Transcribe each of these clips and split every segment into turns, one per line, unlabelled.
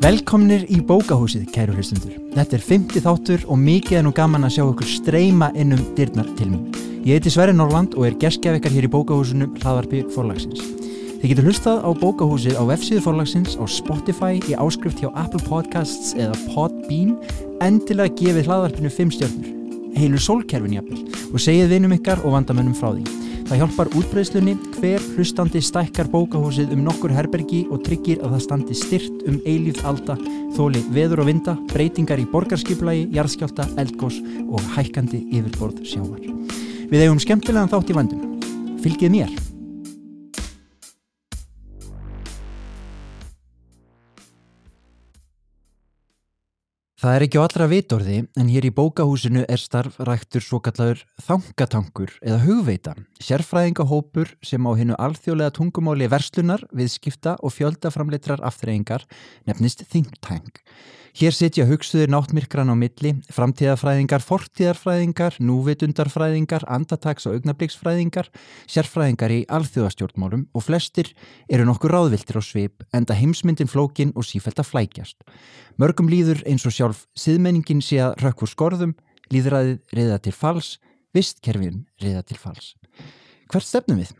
Velkomnir í bókahúsið, kæru hlustundur. Þetta er 50 þáttur og mikið er nú gaman að sjá okkur streyma innum dyrnar til mín. Ég heiti Sverri Norrland og er geskjafekar hér í bókahúsinu hlaðarpi forlagsins. Þið getur hlustað á bókahúsið á vefsíðu forlagsins, á Spotify, í áskrift hjá Apple Podcasts eða Podbean. Endilega gefið hlaðarpinu 5 stjórnur, heilu sólkerfin jafnvel og segið vinum ykkar og vandamönnum frá því. Það hjálpar útbreyðslunni hver hlustandi stækkar bókahúsið um nokkur herbergi og tryggir að það standi styrt um eilíð alda, þóli veður og vinda, breytingar í borgarskiplagi, jarðskjálta, eldgós og hækkandi yfirborð sjávar. Við eigum skemmtilegan þátt í vandum. Fylgið mér! Það er ekki á allra vitorði en hér í bókahúsinu er starfræktur svo kallaður þangatangur eða hugveita, sérfræðingahópur sem á hinnu alþjóðlega tungumáli verslunar, viðskipta og fjöldaframleitrar aftreyingar nefnist Think Tank. Hér setja hugsuður náttmirkran á milli, framtíðarfræðingar, fortíðarfræðingar, núvitundarfræðingar, andataks- og augnabliksfræðingar, sérfræðingar í alþjóðastjórnmálum og flestir eru nokkur ráðviltir á svip enda heimsmyndin flókin og sífælt að flækjast. Mörgum líður eins og sjálf siðmenningin sé að rökkur skorðum, líðræðið reyða til fals, vistkerfin reyða til fals. Hvert stefnum við?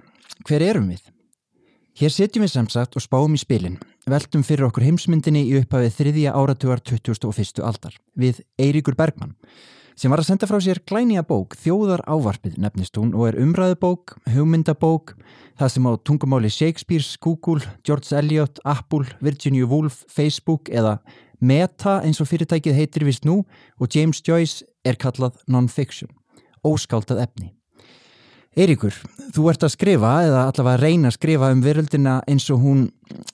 Hver erum við? Hér setjum við samsagt og spáum í spilin, veltum fyrir okkur heimsmyndinni í upphafið þriðja áratugar 2001. aldar, við Eiríkur Bergmann, sem var að senda frá sér glænija bók, Þjóðar ávarpið nefnist hún og er umræðubók, hugmyndabók, það sem á tungumáli Shakespeare's, Google, George Eliot, Apple, Virginia Woolf, Facebook eða Meta eins og fyrirtækið heitir vist nú og James Joyce er kallað non-fiction, óskáltað efni. Eiríkur, þú ert að skrifa eða allavega að reyna að skrifa um veröldina eins og hún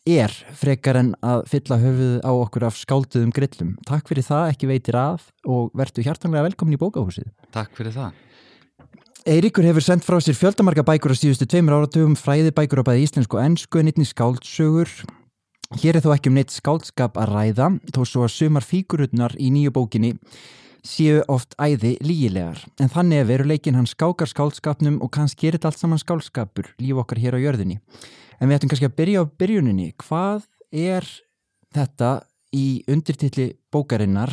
er frekar en að fylla höfuð á okkur af skálduðum grillum. Takk fyrir það, ekki veitir af og verðtu hjartanlega velkomin í bókahúsið.
Takk fyrir það.
Eiríkur hefur sendt frá sér fjöldamarka bækur á síðustu tveimur áratugum, fræði bækur á bæði íslensku og ennsku, nýttni skáldsögur. Hér er þó ekki um neitt skáldskap að ræða, þó svo að sumar fíkurutnar í nýju bókinni séu oft æði lígilegar. En þannig er veruleikin hann skákar skáldskapnum og kannski er þetta allt saman skáldskapur, líf okkar hér á jörðinni. En við ættum kannski að byrja á byrjuninni. Hvað er þetta í undirtilli bókarinnar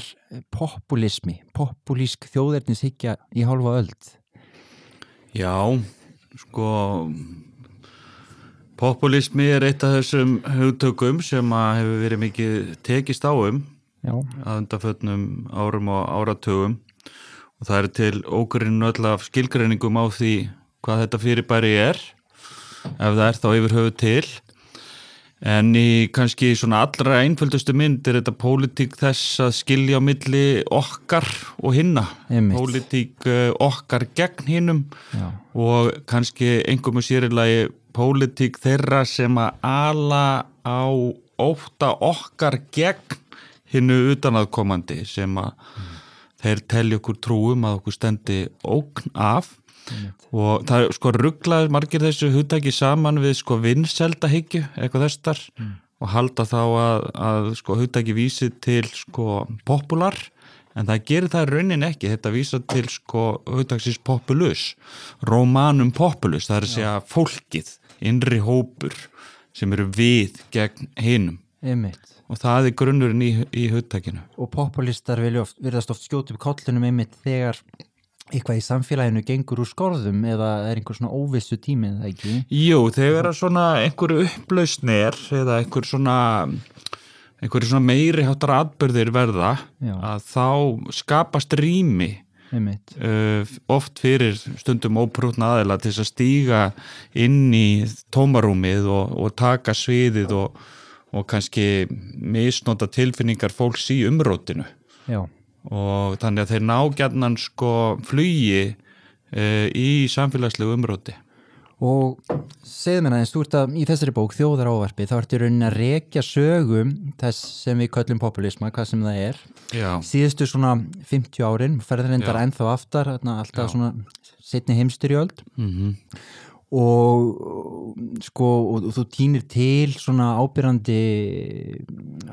populismi, populísk þjóðernishyggja í hálfa öld?
Já, sko populismi er eitt af þessum hugtökum sem að hefur verið mikið tekist á um að undarfötnum árum og áratugum. Og það er til ógurinn öll af skilgreiningum á því hvað þetta fyrirbæri er ef það er þá yfir höfu til. En í kannski svona allra einföldustu mynd er þetta pólitík þess að skilja á milli okkar og hinna. Pólitík okkar gegn hinnum og kannski einhverjum sérilagi pólitík þeirra sem að ala á óta okkar gegn hinnu utanaðkomandi sem að mm. þeir telja okkur trúum að okkur stendi ógn af. Mm. og það sko rugglaður margir þessu hugtæki saman við sko vinnseldahyggju eitthvað þessar mm. og halda þá að, að sko hugtæki vísi til sko popular. En það gerir það raunin ekki, þetta vísa til sko hugtæksins populus. Romanum populus, það er að segja fólkið, innri hópur sem eru við gegn hinnum og það er grunnurinn í, í hugtækinu
og populistar verðast oft skjóti upp kollunum einmitt þegar eitthvað í samfélaginu gengur úr skorðum eða er einhver svona óvissu tími eða ekki?
Jú, þegar svona einhverju upplausnir eða einhver svona einhverju svona meiri hátar atbyrðir verða Já. að þá skapast rými uh, oft fyrir stundum óprútna aðeila til að stíga inn í tómarúmið og, og taka sviðið og, og kannski misnóta tilfinningar fólks í umrótinu.
Já.
og þannig að þeir ná gætnan sko flugi uh, í samfélagslegu umróti
og segð mér aðeins, þú ert að í þessari bók þjóðar ávarfi, þá ertu raunin að rekja sögum þess sem við köllum populisma, hvað sem það er
Já.
síðustu svona 50 árin ferður reyndar ennþá aftar, alltaf Já. svona setni heimstyrjöld
mm -hmm.
og sko og, og þú týnir til svona ábyrrandi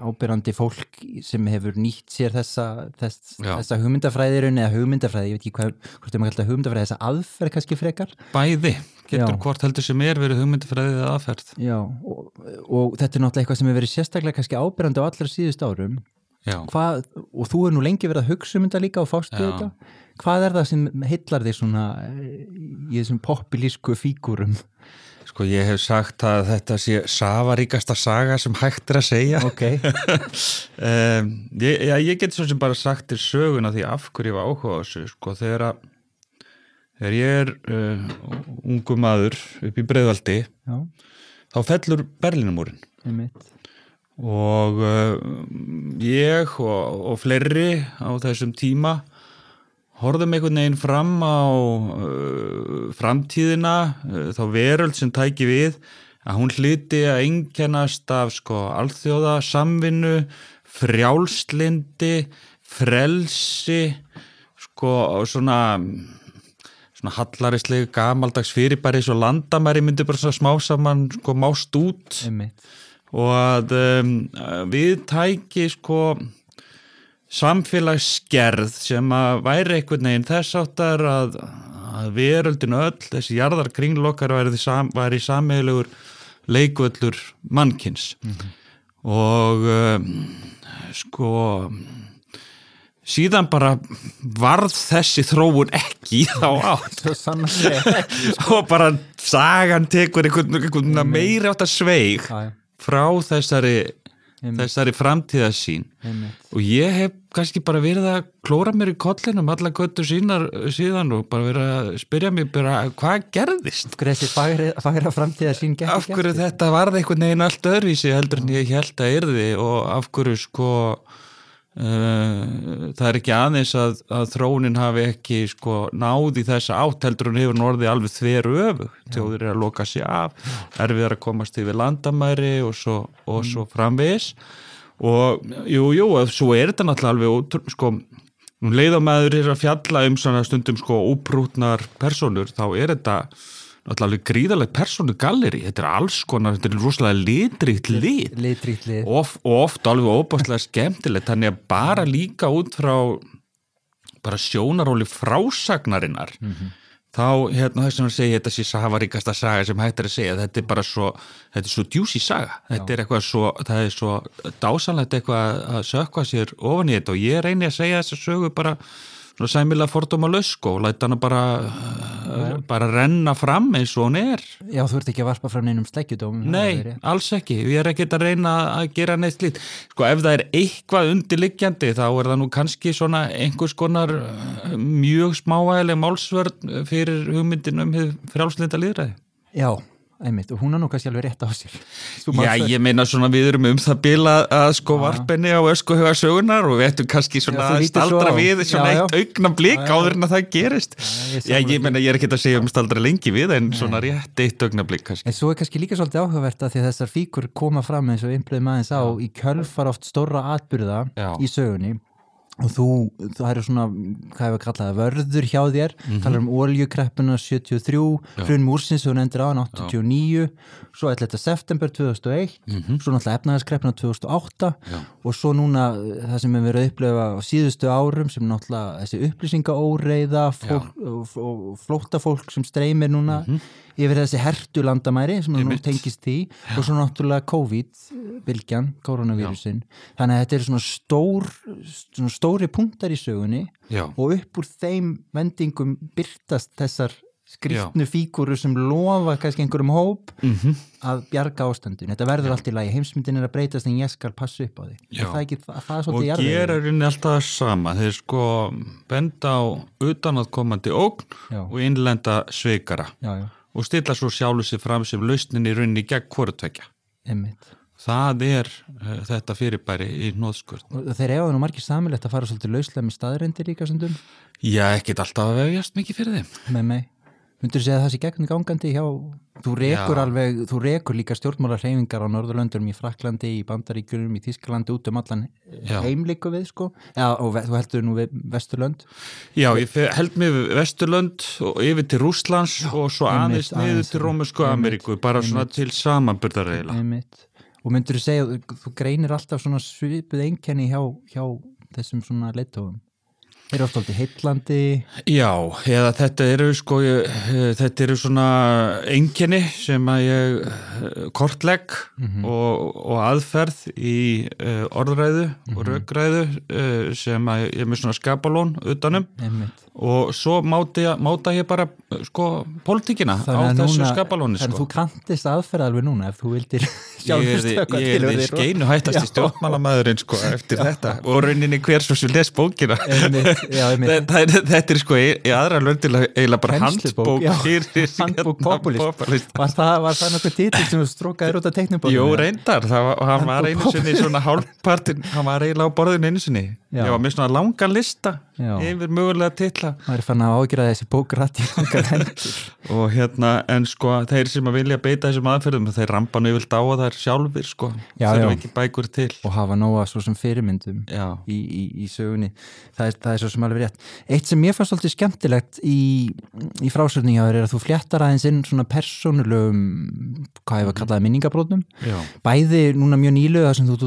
ábyrrandi fólk sem hefur nýtt sér þessa, þess, þessa hugmyndafræðirun eða hugmyndafræði, ég veit ekki hvað hvort er maður kallað hugmyndafræði, þessa aðferð kannski frekar
Bæði, getur Já. hvort heldur sem er verið hugmyndafræðið eða aðferð
Já, og, og þetta er náttúrulega eitthvað sem hefur verið sérstaklega kannski ábyrrandi á allra síðust árum Hvað, og þú er nú lengi verið að hugsa um þetta líka og fástu þetta hvað er það sem hillar þig svona í þessum populísku fígurum?
Sko ég hef sagt að þetta sé safaríkasta saga sem hægt er að segja
okay.
um, ég, já, ég get svo sem bara sagt til söguna því af hverju ég var áhuga á þessu sko þegar að þegar ég er uh, ungu maður upp í Breiðvaldi já. þá fellur Berlinamúrin og uh, ég og, og fleiri á þessum tíma horfðum einhvern veginn fram á uh, framtíðina, þá veröld sem tæki við að hún hliti að einkennast af sko alþjóða, samvinnu, frjálslindi, frelsi, sko svona, svona hallarislega gamaldags fyrirbæri svo landamæri myndi bara svona smá saman sko mást út
Einmitt.
og að um, við tæki sko samfélagsgerð sem að væri einhvern veginn þess áttar að, að veröldinu öll, þessi jarðar kringlokkar væri, sam, væri sameilugur leikvöldur mannkins mm -hmm. og um, sko síðan bara varð þessi þróun ekki þá átt. og bara sagan tekur einhvern, einhvern meira átt að sveig frá þessari þessari framtíðasín og ég hef kannski bara verið að klóra mér í kollinum alla göttu sínar síðan og bara verið að spyrja mér bara hvað gerðist?
Þessi fagra framtíðasín
Af hverju þetta varði einhvern veginn allt öðruvísi heldur en ég held að yrði og af hverju sko það er ekki aðeins að, að þróunin hafi ekki sko náði þessa átt heldur hún hefur norði alveg þveru öfu þjóður er að loka sér af erfiðar að komast yfir landamæri og svo, og mm. svo framvegis. Og jú, jú, svo er þetta náttúrulega alveg sko, um leiðamæður er að fjalla um svona stundum sko úprútnar personur þá er þetta allavega gríðarlega persónu galleri, þetta er alls konar þetta er rosalega litrikt lit
litrikt lit.
Of, og oft alveg óbáslega skemmtilegt, þannig að bara líka út frá bara sjónaróli frásagnarinnar mm -hmm. þá, hérna þess að segja þetta sé safaríkasta saga sem hægt er að segja. Þetta er bara svo, þetta er svo djúsi saga. Þetta Já. er eitthvað svo, það er svo dásanlegt eitthvað að sökka sér ofan í þetta. Og ég reyni að segja þess að sögu bara sæmilega fordóma lösk og læta hana bara, uh, bara renna fram eins og hún er.
Já, þú ert ekki að varpa fram neinum sleggjudóm
Nei, alls ekki, við erum ekki að reyna að gera neitt lít sko ef það er eitthvað undirliggjandi þá er það nú kannski svona einhvers konar uh, mjög smáægileg málsvörn fyrir hugmyndin um frálslinda líðræði
Já einmitt, og hún er nú kannski alveg rétt á sér.
Já, ég meina svona við erum um það bila að sko ja. varpenni á öskuhuga sögunar og við ættum kannski svona já, staldra svo. við svona já, eitt já. augna blik áður en að það gerist. Já, ég, ég meina ég er ekki að segja um staldra lengi við en Nei. svona rétt eitt augna blik kannski.
En svo er kannski líka svolítið áhugavert að því að þessar fíkur koma fram eins og einblöðum aðeins á í kjölfar oft stóra atbyrða í sögunni og þú, það eru svona hvað hefur kallað vörður hjá þér mm -hmm. talar um oljukreppuna 73 hrun múrsins sem þú nefndir á 89 Já. svo er þetta september 2001 mm -hmm. svo náttúrulega efnaðarskreppuna 2008 Já. og svo núna það sem við verðum að upplifa á síðustu árum sem náttúrulega þessi upplýsingaóreiða og flóttafólk sem streymir núna mm -hmm yfir þessi hertu landamæri sem nú tengist því Já. og svo náttúrulega COVID-bylgjan, koronavírusin þannig að þetta er svona, stór, svona stóri punktar í sögunni Já. og upp úr þeim vendingum byrtast þessar skriftnu fíguru sem lofa kannski einhverjum hóp mm -hmm. að bjarga ástandun þetta verður Já. allt í lagi, heimsmyndin er að breytast en ég skal passa upp á því það það
og gera rauninni alltaf sama. Þeir sko benda á utanaðkomandi ógn og innlenda sveikara
já, já
og stilla svo sjálfu sig fram sem lausnin í rauninni gegn hvorutvekja. Það er uh, þetta fyrirbæri í nóðskvörn.
Og þeir eru nú margir samilegt að fara svolítið lauslega með staðrændir líka sundum?
Já, ekkit alltaf að vefjast mikið fyrir þeim.
Með mig. Myndur þú segja sé gegnum gangandi hjá, þú rekur Já. alveg, þú rekur líka stjórnmálarhefingar á Norðurlöndurum í Fraklandi, í Bandaríkunum, í Þísklandi, út um allan heimlíku við sko, Já, og þú heldur nú við Vesturlönd?
Já, ég held mig við Vesturlönd og yfir til Rúslands og svo aðeins niður til Rómusku Ameríku, bara einmitt, svona til samanbyrðareila.
Og myndur þú segja, þú greinir alltaf svona svipið einkenni hjá, hjá þessum svona leittóðum? Þeir eru alltaf heitlandi
Já, eða þetta eru sko ég, þetta eru svona enginni sem að ég eh, kortlegg mm -hmm. og, og aðferð í uh, orðræðu mm -hmm. og mhm. raugræðu sem að ég er með svona skapalón utanum Einmitt og svo máta ég, máta ég bara sko politíkina á þessu skapalóni
sko. Þú kantist aðferða alveg núna ef þú vildir
sjálfur stökka Ég er því skeinu hættast í stjórnmálamæðurinn sko eftir þetta. Og rauninni hver svo sem les bókina. Einmitt, já, einmitt. Þetta er sko í, í aðra löndil eiginlega bara handbók
Handbók populist Var það, það náttúrulega títil sem strókaði út af teknibókinu?
Jú reyndar, það, var einu sinni svona hálfpartin, hann var eiginlega á borðinu einu sinni Ég var með svona langan lista Já. yfir mögulega titla.
Það er fann að ágjöra þessi bókrætti
og hérna en sko þeir sem að vilja beita þessum aðferðum þeir rampa nú að það er sjálfur sko. Þeir eru ekki bækur til.
Og hafa nóga svo sem fyrirmyndum í, í, í sögunni. Það er, það er svo sem alveg rétt. Eitt sem ég fannst alltaf skemmtilegt í, í frásögningaður er að þú fléttar aðeins inn svona persónulegum hvað hefur kallaði minningabrótnum bæði núna mjög nýlega sem þú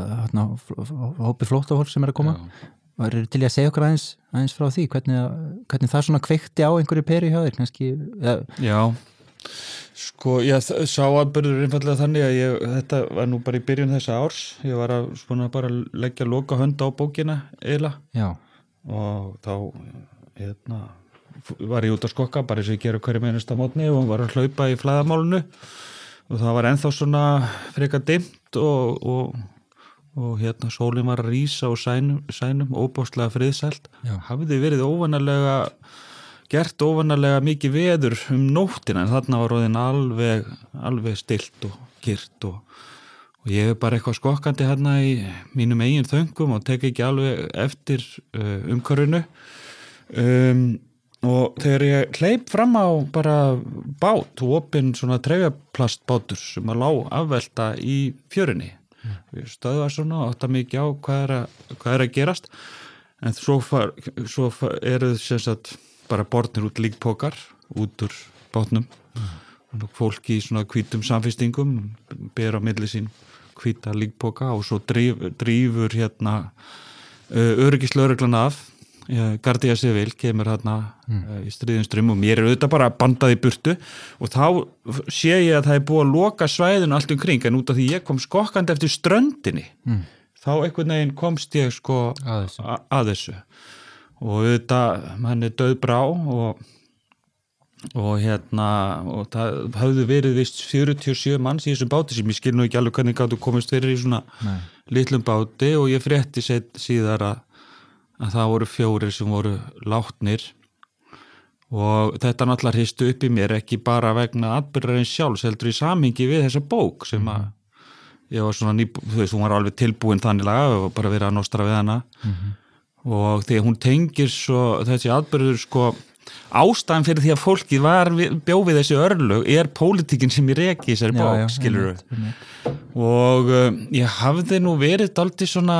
að hópi flótafólk sem er að koma. Og eru til að segja okkur aðeins, aðeins frá því hvernig, hvernig það svona kveikti á einhverju peri hjá þér kannski
ja. Já, sko ég sá aðbörður einfallega þannig að ég, þetta var nú bara í byrjun þessa árs. Ég var að svona bara leggja loka hönd á bókina eila Já. og þá hérna, var ég út að skokka bara eins og ég gera hverju mennast á mótni og var að hlaupa í flæðamálunu og það var enþá svona freka dimt og, og og hérna sólinn var að rýsa á sænum, sænum óbáslega friðsælt. Hafði verið óvanalega gert óvanalega mikið veður um nóttina en þarna var róðin alveg, alveg stilt og kyrt og, og ég hef bara eitthvað skokkandi hérna í mínum eigin þöngum og tek ekki alveg eftir uh, umkörunu um, og þegar ég hleyp fram á bara bát og opinn svona trefjaplastbátur sem að lá afvelta í fjörunni stöðum svona og átta mikið á hvað er að, hvað er að gerast en svo, far, svo far, eru þess bara borðnir út líkpokar út úr bátnum mm. fólki í svona kvítum samfestingum ber á milli sín kvíta líkpoka og svo drýf, drýfur hérna öryggislauruglan af Gardia Seville kemur hérna mm. uh, í stríðinströmm og mér er auðvitað bara bandað í burtu og þá sé ég að það er búið að loka svæðinu allt um kring en út af því ég kom skokkandi eftir ströndinni mm. þá einhvern veginn komst ég sko að þessu, að þessu. og auðvitað hann er döð brá og og hérna og það hafði verið vist 47 manns í þessum báti sem ég skil nú ekki alveg hvernig gáttu komist fyrir í svona Nei. litlum báti og ég frétti síðar að að það voru fjórir sem voru látnir og þetta náttúrulega hristu upp í mér ekki bara vegna atbyrðarinn sjálfs heldur í samingi við þessa bók sem að mhm. ég var svona ný, þú veist, hún var alveg tilbúin þannig laga og bara verið að nostra við hana mm -hmm. og þegar hún tengir svo þessi atbyrður sko ástæðan fyrir því að fólki var bjófið þessi örlög er pólitíkin sem ég reki þessari bók, skilur og um, ég hafði nú verið aldrei svona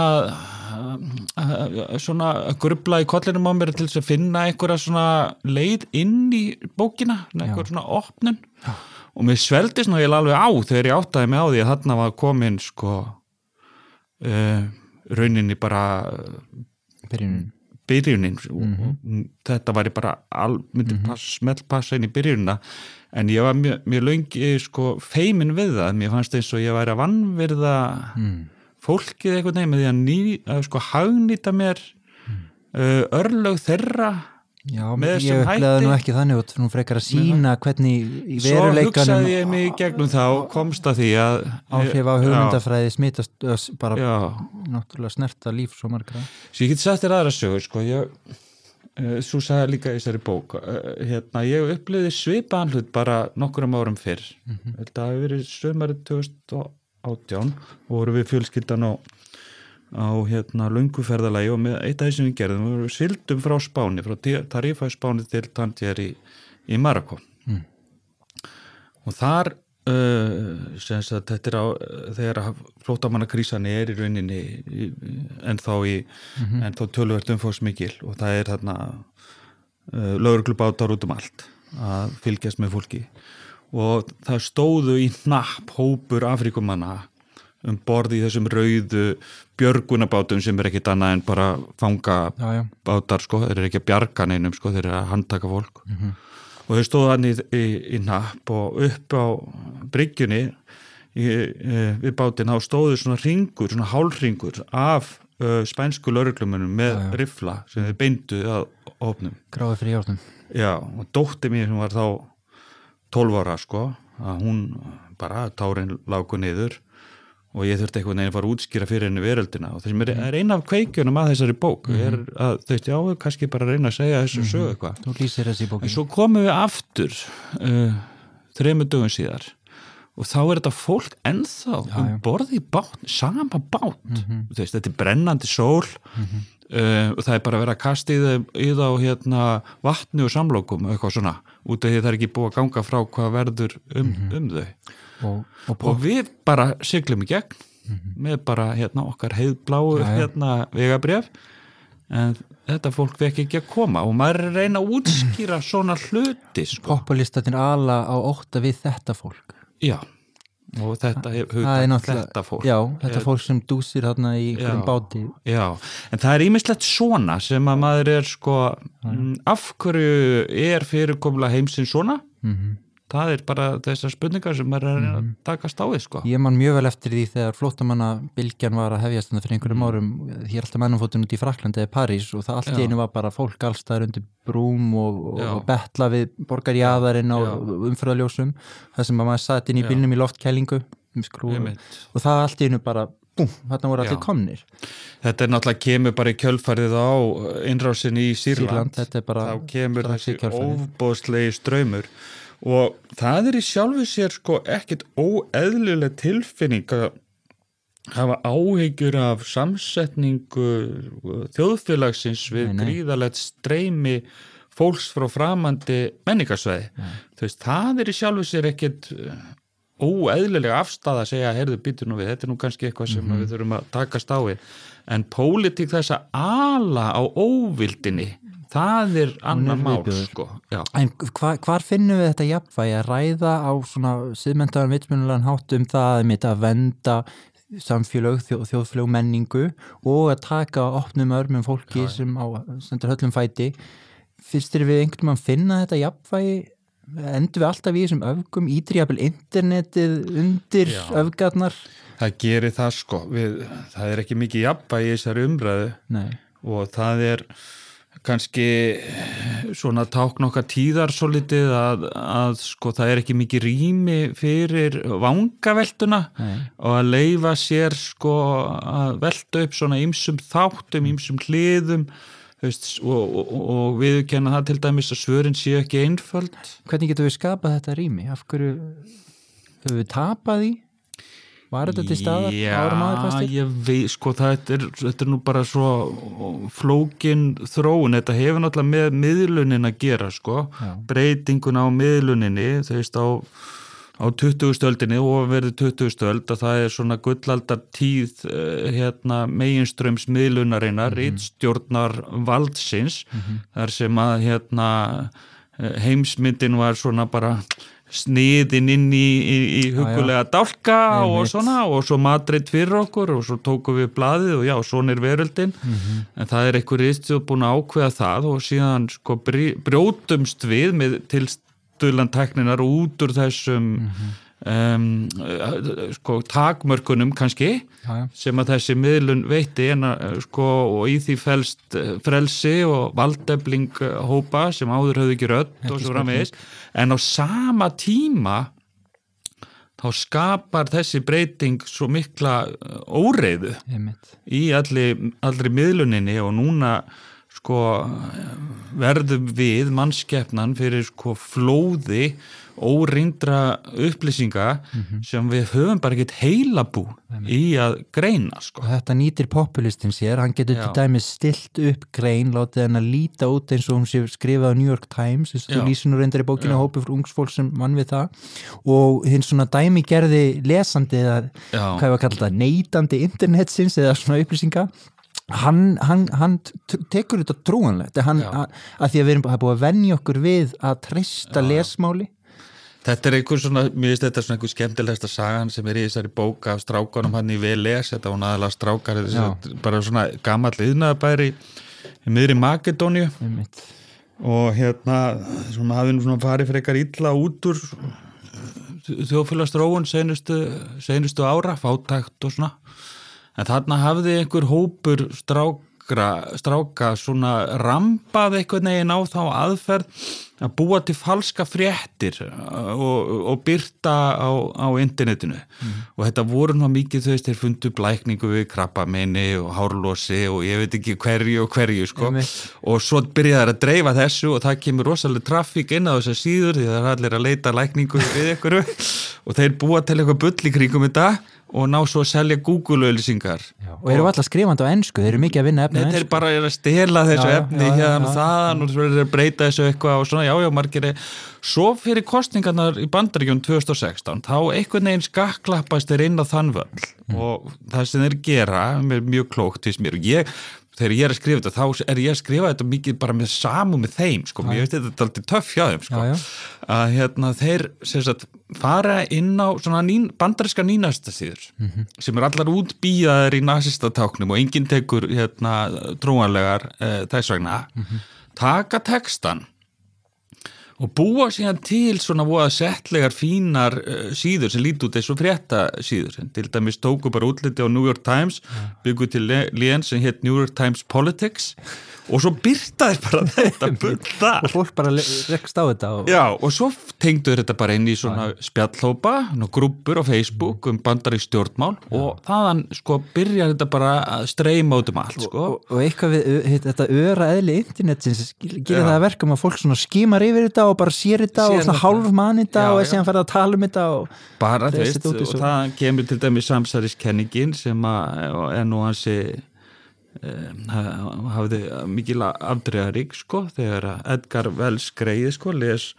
svona að grubla í kollinum á mér til þess að finna einhverja svona leið inn í bókina einhverja svona opnun. Já. og mér sveldi svona ég alveg á þegar ég áttaði mig á því að þarna var komin sko uh, rauninni bara
byrjunin,
byrjunin. Mm -hmm. þetta var ég bara myndi mm -hmm. pass, smelt passa inn í byrjunina. En ég var mjög, mjög lengi sko feimin við það, mér fannst eins og ég væri að vannverða mm fólkið eitthvað nefn með því að, ný, að sko hagnýta mér uh, örlög þeirra
Já, ég upplegaði nú ekki þannig og þú frekar að sína hvernig í veruleikanum
Svo hugsaði ég mig gegnum þá komst að því að
áhrif á hugmyndafræði smitast bara já. náttúrulega snerta líf svo margra.
Svo ég geti sagt þér aðra sögur sko, ég uh, svo sagði líka í þessari bók uh, hérna, ég uppliði svipaðan hlut bara nokkur um árum fyrr. Mm -hmm. þetta hafi verið sömarið 2000 átján og voru við fjölskyldan á, á hérna lunguferðalagi og með eitt af því sem við gerðum við sildum frá Spáni, frá Tarifa Spáni til Tangier í, í Marokko mm. og þar uh, sem sagt þetta er á þegar flótamannakrísan er í rauninni en þá í mm -hmm. en þá tölverðum fórs mikil og það er þarna uh, lögurklubátar út um allt að fylgjast með fólki og það stóðu í napp hópur Afrikumanna um borði í þessum rauðu björgunabátum sem er ekkit annað en bara fanga já, já. bátar sko, þeir eru ekki að bjarga neinum sko, þeir eru að handtaka fólk mm -hmm. og þau stóðu hann í, í, í napp og upp á bryggjunni í, við bátin þá stóðu svona ringur, svona hálfringur af uh, spænsku lauruglumunum með já, rifla sem þeir beindu að ofnum.
Gráði fyrir hjálpnum.
Já, og dótti mér sem var þá 12 ára sko, að hún bara tárin lágu niður og ég þurfti einhvern veginn að fara að útskýra fyrir henni veröldina. Og þessum er, er eina af kveikjunum að þessari bók mm -hmm. er að þú veist, já, kannski bara reyna að segja þessu mm -hmm. sögu eitthvað
þessi bókin
En svo komum við aftur uh, þrejum dögum síðar og þá er þetta fólk ennþá já, um borði í bát, sama bát mm -hmm. veist, þetta er brennandi sól mhm. uh, og það er bara að vera að kasta í það, í það á hérna, vatni og samlokum eitthvað svona, út af því það er ekki búið að ganga frá hvað verður um, mhm. um þau og, og, og við bara syklum í gegn mm -hmm. með bara hérna, okkar heiðbláu hérna, vegabref en þetta fólk vekk ekki að koma og maður að reyna að útskýra svona hluti
sko. Populistatin ala á ótta við þetta fólk
Já. Og þetta hefur þetta fólk
já, þetta fólk sem dúsir þarna í einhverjum báti.
Já, en það er ímislegt svona sem að maður er sko, af hverju er fyrirkomla heimsins svona? Mm -hmm það er bara þessar spurningar sem er að mhm. taka stáið sko.
Ég man mjög vel eftir því þegar flótamannabilgjan var að hefjast fyrir einhverjum mm. árum. Hér alltaf mennumfótun út í Fraklandi eða París og það allt í einu var bara fólk allstaðar undir brúm og, og betla við borgarjæðarinn á umfröðaljósum það sem maður satt inn í bylnum í loftkælingu um og það allt í einu bara búm, þarna voru allir komnir.
Þetta er náttúrulega kemur bara í kjölfarið á innrásin í Sýrland,
Sýrland
þá kemur þessi óbóðslegi ströymur og það er í sjálfu sér sko ekkit óeðluleg tilfinning að hafa áhyggjur af samsetningu þjóðfélagsins við gríðalegt streymi fólks frá framandi menningarsveiði. Þú veist, það er í sjálfu sér ekkit uh, óeðlulega afstæða að segja, heyrðu, býtur nú við, þetta er nú kannski eitthvað sem mm -hmm. við þurfum að takast á við. En pólitík þess að ala á óvildinni það er annar mál sko.
en hva, hvar finnum við þetta jafnvægi? Að ræða á svona siðmentaðan vitsmjönulegan hátt um það að venda samfélög, þjóð, þjóðflög menningu og að taka opnum örmum fólki Já, sem á sendur höllum fæti. Fyrstir við einhvern veginn að finna þetta jafnvægi? Endur við alltaf í þessum öfgum? Ídrjafil internetið undir Já. öfgarnar?
Það gerir það sko. Við, það er ekki mikið jafnvægi í þessari umræðu. Nei. og það er kannski svona tákn okkar tíðar svo litið að, að sko það er ekki mikið rými fyrir vangaveltuna Nei. og að leifa sér sko að velta upp svona ymsum þáttum, ymsum hliðum veist, og, og, og við kenna það til dæmis að svörin sé ekki einföld
Hvernig getur við skapað þetta rými? Af hverju höfum við tapað í? Var þetta til staðar árum aðeins?
Já, ég veit, sko, þetta er, þetta er nú bara svo flókin þróun, þetta hefur náttúrulega með miðlunin að gera, sko, Já. breytingun á miðluninni, þú veist, á, á 20. stöldinni og verið 20. stöld að það er svona gullaldar tíð eh, hérna, meginströms miðlunarinnar, mm -hmm. rittstjórnar valdsins, mm -hmm. þar sem að hérna, eh, heimsmyndin var svona bara sniðin inn í, í, í hugulega dálka já, og svona og svo matriðt fyrir okkur og svo tókum við bladið og já, svona er veröldin mm -hmm. en það er einhver ístjóð búin að ákveða það og síðan sko brjótumst við með tilstöðlantekninar út úr þessum mm -hmm. Um, sko takmörkunum kannski já. sem að þessi miðlun veiti en að sko og í því felst eh, frelsi og valdefling eh, hópa sem áður höfðu ekki rött og svo framvegis. En á sama tíma þá skapar þessi breyting svo mikla óreiðu í allir, allir miðluninni og núna sko verðum við mannskeppnan fyrir sko flóði órindra upplýsinga sem við höfum bara ekkert heilabú í að greina sko.
og þetta nýtir populistin sér hann getur til dæmis stilt upp grein látið hann að líta út eins og hún sé skrifað á New York Times, að
Já.
þú lýsir nú reyndar í bókinu
Já.
hópi fyrir ungsfólk sem mann við það og hinn svona dæmi gerði lesandi eða
Já.
hvað ég var að kalla það, neytandi internetsins eða svona upplýsinga hann, hann, hann tekur þetta trúanlegt hann, að, að því að við erum er búið að venja okkur við að treysta lesmáli
Þetta er einhver svona, mér finnst þetta svona einhver skemmtilegsta sagan sem er í þessari bók af strákanum hann í VLS, þetta var aðalega strákar þessi, bara svona gamall yðnaðabæri í miðri Makedóniu og hérna svona hafði nú svona farið fyrir eitthvað illa út úr þjóðfélagstróun seinustu, seinustu ára, fátækt og svona. En þarna hafði einhver hópur strákra, stráka svona rambað einhvern veginn á þá aðferð að búa til falska fréttir uh, og, og byrta á, á internetinu. Og þetta voru nú mikið þau þeir fundu blækningu við krabbamenni og hárlósi og ég veit ekki hverju og hverju sko.
Einmitt.
og svo byrjaði þær að dreifa þessu og það kemur rosalega trafík inn á þessar síður því það er allir að leita lækningu við ykkur. Og þeir búa til eitthvað bull í kringum þetta og ná svo að selja Google-auðlýsingar
og eru alltaf skrifandi á ennsku, þeir eru mikið að vinna efni
er
ensku.
bara er að stela þessu
Já,
efni
já, já,
hérna og
já.
þaðan og svo er að breyta þessu eitthvað og svona, já, já, margir er svo fyrir kostningarnar í bandaríkjum 2016, þá einhvern veginn skakklappast þeir inn á þann völl.
Mm.
og það sem þeir gera er mjög klókt mér og ég þegar ég er að skrifa þetta, þá er ég að skrifa þetta mikið bara með samu með þeim sko, mér veist þetta er alltaf töff hjá þeim sko,
Já, já.
að hérna þeir sagt, fara inn á nín, bandaríska nýnasta síður
Mhm.
sem er allar útbíðaðir í nasistatáknum og enginn tekur hérna trúanlegar eh, þess vegna
Mhm.
taka textan og búa síðan til svona voða settlegar fínar uh, síður sem líti út eins og frétta síður til dæmis tóku bara útliti á New York Times byggu til lén sem hétt New York Times Politics og svo byrtaði bara þetta þar
og fólk bara rekst á þetta og...
Já, og svo tengduður þetta bara inn í svona spjallhópa, grúpur á Facebook um bandari stjórnmál og þaðan sko byrjar þetta bara að streyma út um allt sko.
og, og eitthvað við þetta öra eðli internetsins gerir
Já.
það að verkum að fólk svona skimar yfir þetta og bara sér þetta og svona hálf mann þetta og
já.
er síðan farið að tala um þetta og
bara, þú veist, og það kemur til dæmis samsæriskenningin sem að er nú hansi um, hafði mikil afdregarík sko þegar að Edgar Wells greið sko les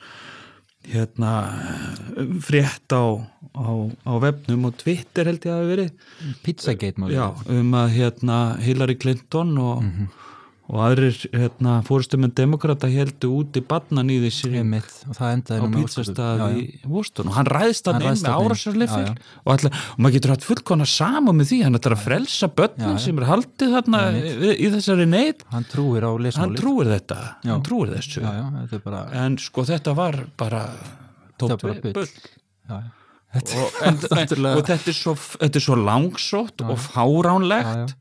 hérna frétt á, á, á vefnum og Twitter held ég að hafi verið.
Pizzagate
Já, um að hérna Hillary Clinton og, og aðrir hérna, fórustum en demokrata heldu út í badnan í þessi
Einmitt, og það endaði
á
ósköpum.
í Boston. Og hann ræðist hann
Hann
inn með
já.
og, og maður getur hatt fullkona sama með því. Hann ætlar að frelsa
já.
sem er haldið þarna í, í þessari neitt
hann trúir á
hann
lesmálið
trúir þetta,
Já.
hann trúir þessu.
Já, já, þetta bara,
en sko þetta var bara tótt
bara
bull.
já, já. Þetta,
og, en, og þetta er svo, þetta er svo langsótt og fáránlegt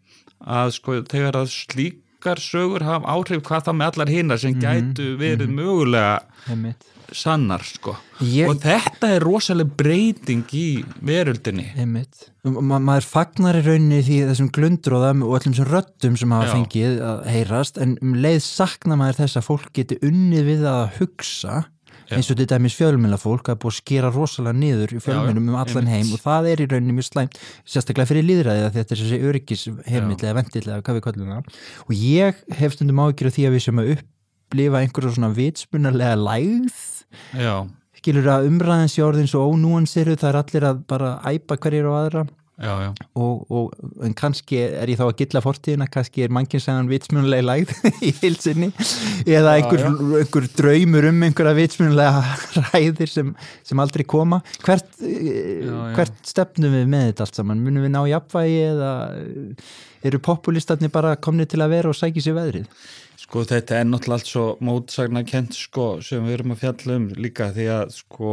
að sko þegar að slíkar sögur hafa áhrif hvað það með allar hinnar sem gætu verið mögulega
einmitt,
sannar sko
Ég-
og þetta er rosalega breyting í veröldinni
einmitt. Ma maður fagnar í rauninni því þessum glundróðum og öllum þessum röddum sem hafa
Já.
fengið að heyrast en um leið sakna maður þess að fólk geti unnið við að hugsa eins og til dæmis fjölmjöla fólk að búið að skera rosalega niður í fjölmjölum um allan
einmitt.
heim og það er í rauninni mjög slæmt sérstaklega fyrir líðræði að þetta er þessi öryggis heimill eða vendill eða hvað við kallum það og ég hef stundum ágjur því að við sem að upplifa einhverja svona vitspunarlega lægð.
Já,
skilur að umræðins í orðin svo ónúansiru það er allir að bara æpa hverjir og aðra
já, já.
Og, og en kannski er ég þá að gilla fortíðina, kannski er mannkynnsæðan vitsmjönulega lægð í hilsinni eða einhver, einhver draumur um einhverja vitsmjönulega ræðir sem, sem aldrei koma. Hvert, já,
já.
hvert stefnum við með þetta allt saman, munum við ná jafnvægi eða eh, eru populistarnir bara komni til að vera og sækja sér veðrið?
Sko þetta er náttúrulega allt svo mótsagna kent sko sem við erum að fjalla um líka. Því að sko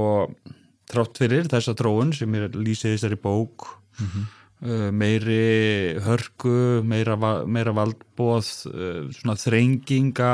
þrátt fyrir þessa tróun sem er lýsið þessari bók uh, meiri hörku, meira, meira valdbóð, uh, svona þrenginga,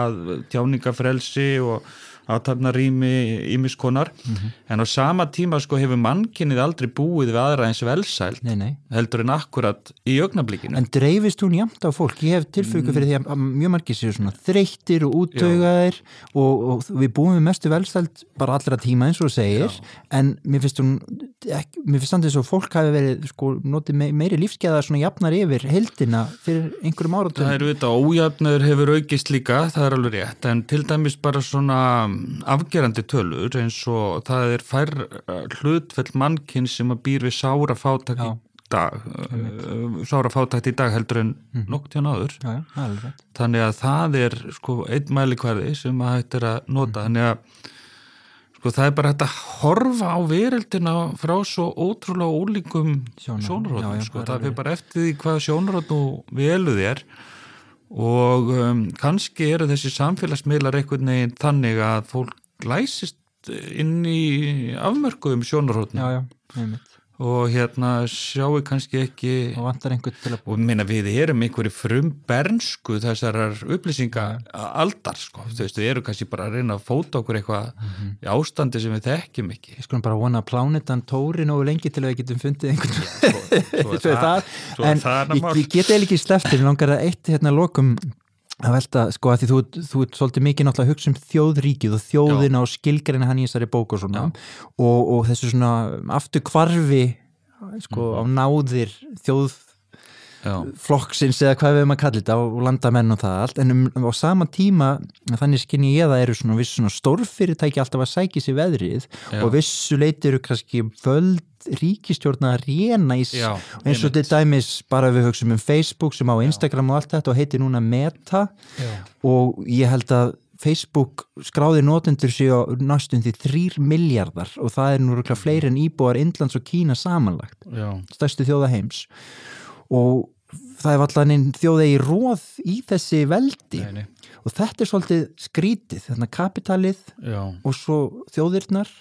tjáningafrelsi og, aðtapnarými ímiskonar mm -hmm. en á sama tíma sko hefur mannkinnið aldrei búið við aðra eins velsælt
nei, nei.
heldur en akkurat í augnablíkinu.
En dreifist hún jæmt á fólk? Ég hef tilföku fyrir því að mjög margir séu svona þreyttir og úttögaðir og, og við búum við mestu velsælt bara allra tíma eins og segir Já. en mér finnst hún, ekki, mér finnst þess að fólk hafi verið sko notið me meiri lífskeða svona jafnar yfir heldina fyrir einhverjum áratum.
Það eru þetta ójafnur hefur aukist líka, það er alveg rétt en til dæmis bara svona afgerandi tölur eins og það er fær hlutfell mannkinn sem að býr við sára fátækt í dag uh, sára fátækt í dag heldur en mm. nokt hjá náður þannig að það er sko einn mælikvæði sem að hægt er að nota. Mm. þannig að sko það er bara hægt að horfa á veröldina frá svo ótrúlega ólíkum sjónaróttum sko. það fyrir bara eftir því hvað sjónaróttu veluð er og um, kannski eru þessi samfélagsmiðlar einhvern veginn þannig að fólk læsist inn í afmörkuðum sjónarhóttinu og hérna sjáu kannski ekki
og vantar einhvern til
að og minna við erum einhverju frum bernsku þessarar upplýsinga aldar sko, þú veist við erum kannski bara að reyna að fóta okkur eitthvað mm -hmm. ástandi sem við þekkjum ekki.
Ég skulum bara vona að plánitan tóri nógu lengi til að við getum fundið einhvern ja, svo, svo það, það, en ég, ég get eða ekki sleftir, ég langar að eitt hérna lokum að velta, sko að því þú, þú er svolítið mikið náttúrulega að hugsa um þjóðríkið og þjóðina Já. og skilgarinn hann í þessari bók og svona og, og þessu svona aftur kvarfi sko mm. á náðir þjóð. Flokksins eða hvað við erum að kalla þetta og landamenn og það allt en um, á sama tíma þannig skinn ég að það eru svona, svona stórfyrirtæki alltaf að sækja sér veðrið Já. og vissu leiti eru kannski völd ríkistjórna að reyna í Já, eins og þetta dæmis bara við hugsaum um Facebook sem á Instagram og allt þetta og heiti núna Meta og ég held að Facebook skráði nótendur séu náttúrulega því þrýr miljardar og það er nú fleiri en íbúar Indlands og Kína samanlagt stærstu þjóða heims. Og það er allan þjóða í róð í þessi veldi nei, nei. og þetta er svolítið skrítið þannig að kapitalið Já. og svo þjóðirnar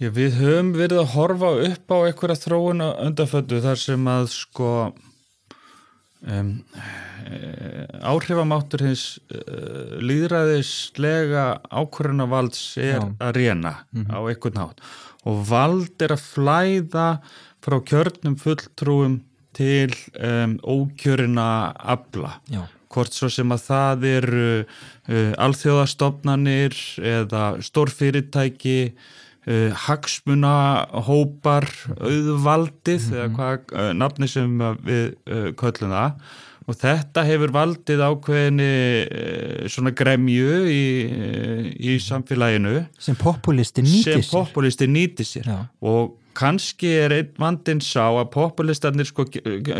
Já, við höfum verið að horfa upp á einhverja þróuna undanföndu þar sem að sko um, áhrifamáttur hins uh, líðræðislega ákvörðunavalds er Já. að reyna mm -hmm. á einhvern nátt og vald er að flæða frá kjörnum fulltrúum til um, ókjörina abla Já. hvort svo sem að það eru uh, alþjóðastofnanir eða stórfyrirtæki uh, hagsmunahópar auðvaldið mm -hmm. eða hvað uh, nafni sem við köllum það og þetta hefur valdið ákveðinni svona gremju í, í samfélaginu
sem populisti nýti
sér, populisti nýti sér. og kannski er einn vandin sá að populistarnir sko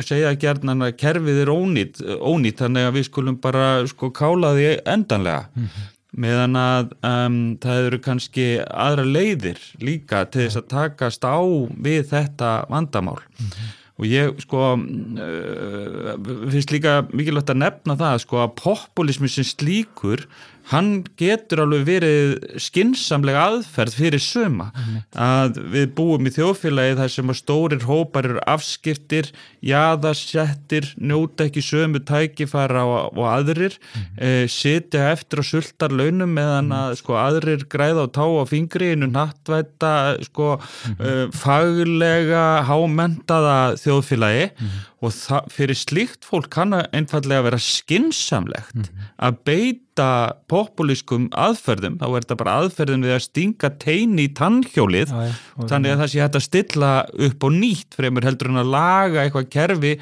segja gerðan að kerfið er ónýtt, ónýtt þannig að við skulum bara sko kála því endanlega mm -hmm. meðan að um, það eru kannski aðra leiðir líka til þess að takast á við þetta vandamál mm -hmm. og ég sko uh, finnst líka mikilvægt að nefna það sko að populismi sem slíkur hann getur alveg verið skinsamlega aðferð fyrir suma. Að við búum í þjóðfélagi þar sem að stórir hópar eru afskiptir, jaðarsettir njóta ekki sömu tækifæra og, og aðrir e, sitja eftir og sultar launum meðan mhm. að sko aðrir græða og tá á fingriðinu nattvæta sko e, faglega hámentaða þjóðfélagi. Mhm og það, fyrir slíkt fólk kann að einfallega vera skinsamlegt mm -hmm. að beita populískum aðferðum, þá er þetta bara aðferðin við að stinga teini í tannhjólið já, já, þannig að það sé hægt að stilla upp og nýtt fremur heldur en að laga eitthvað kerfi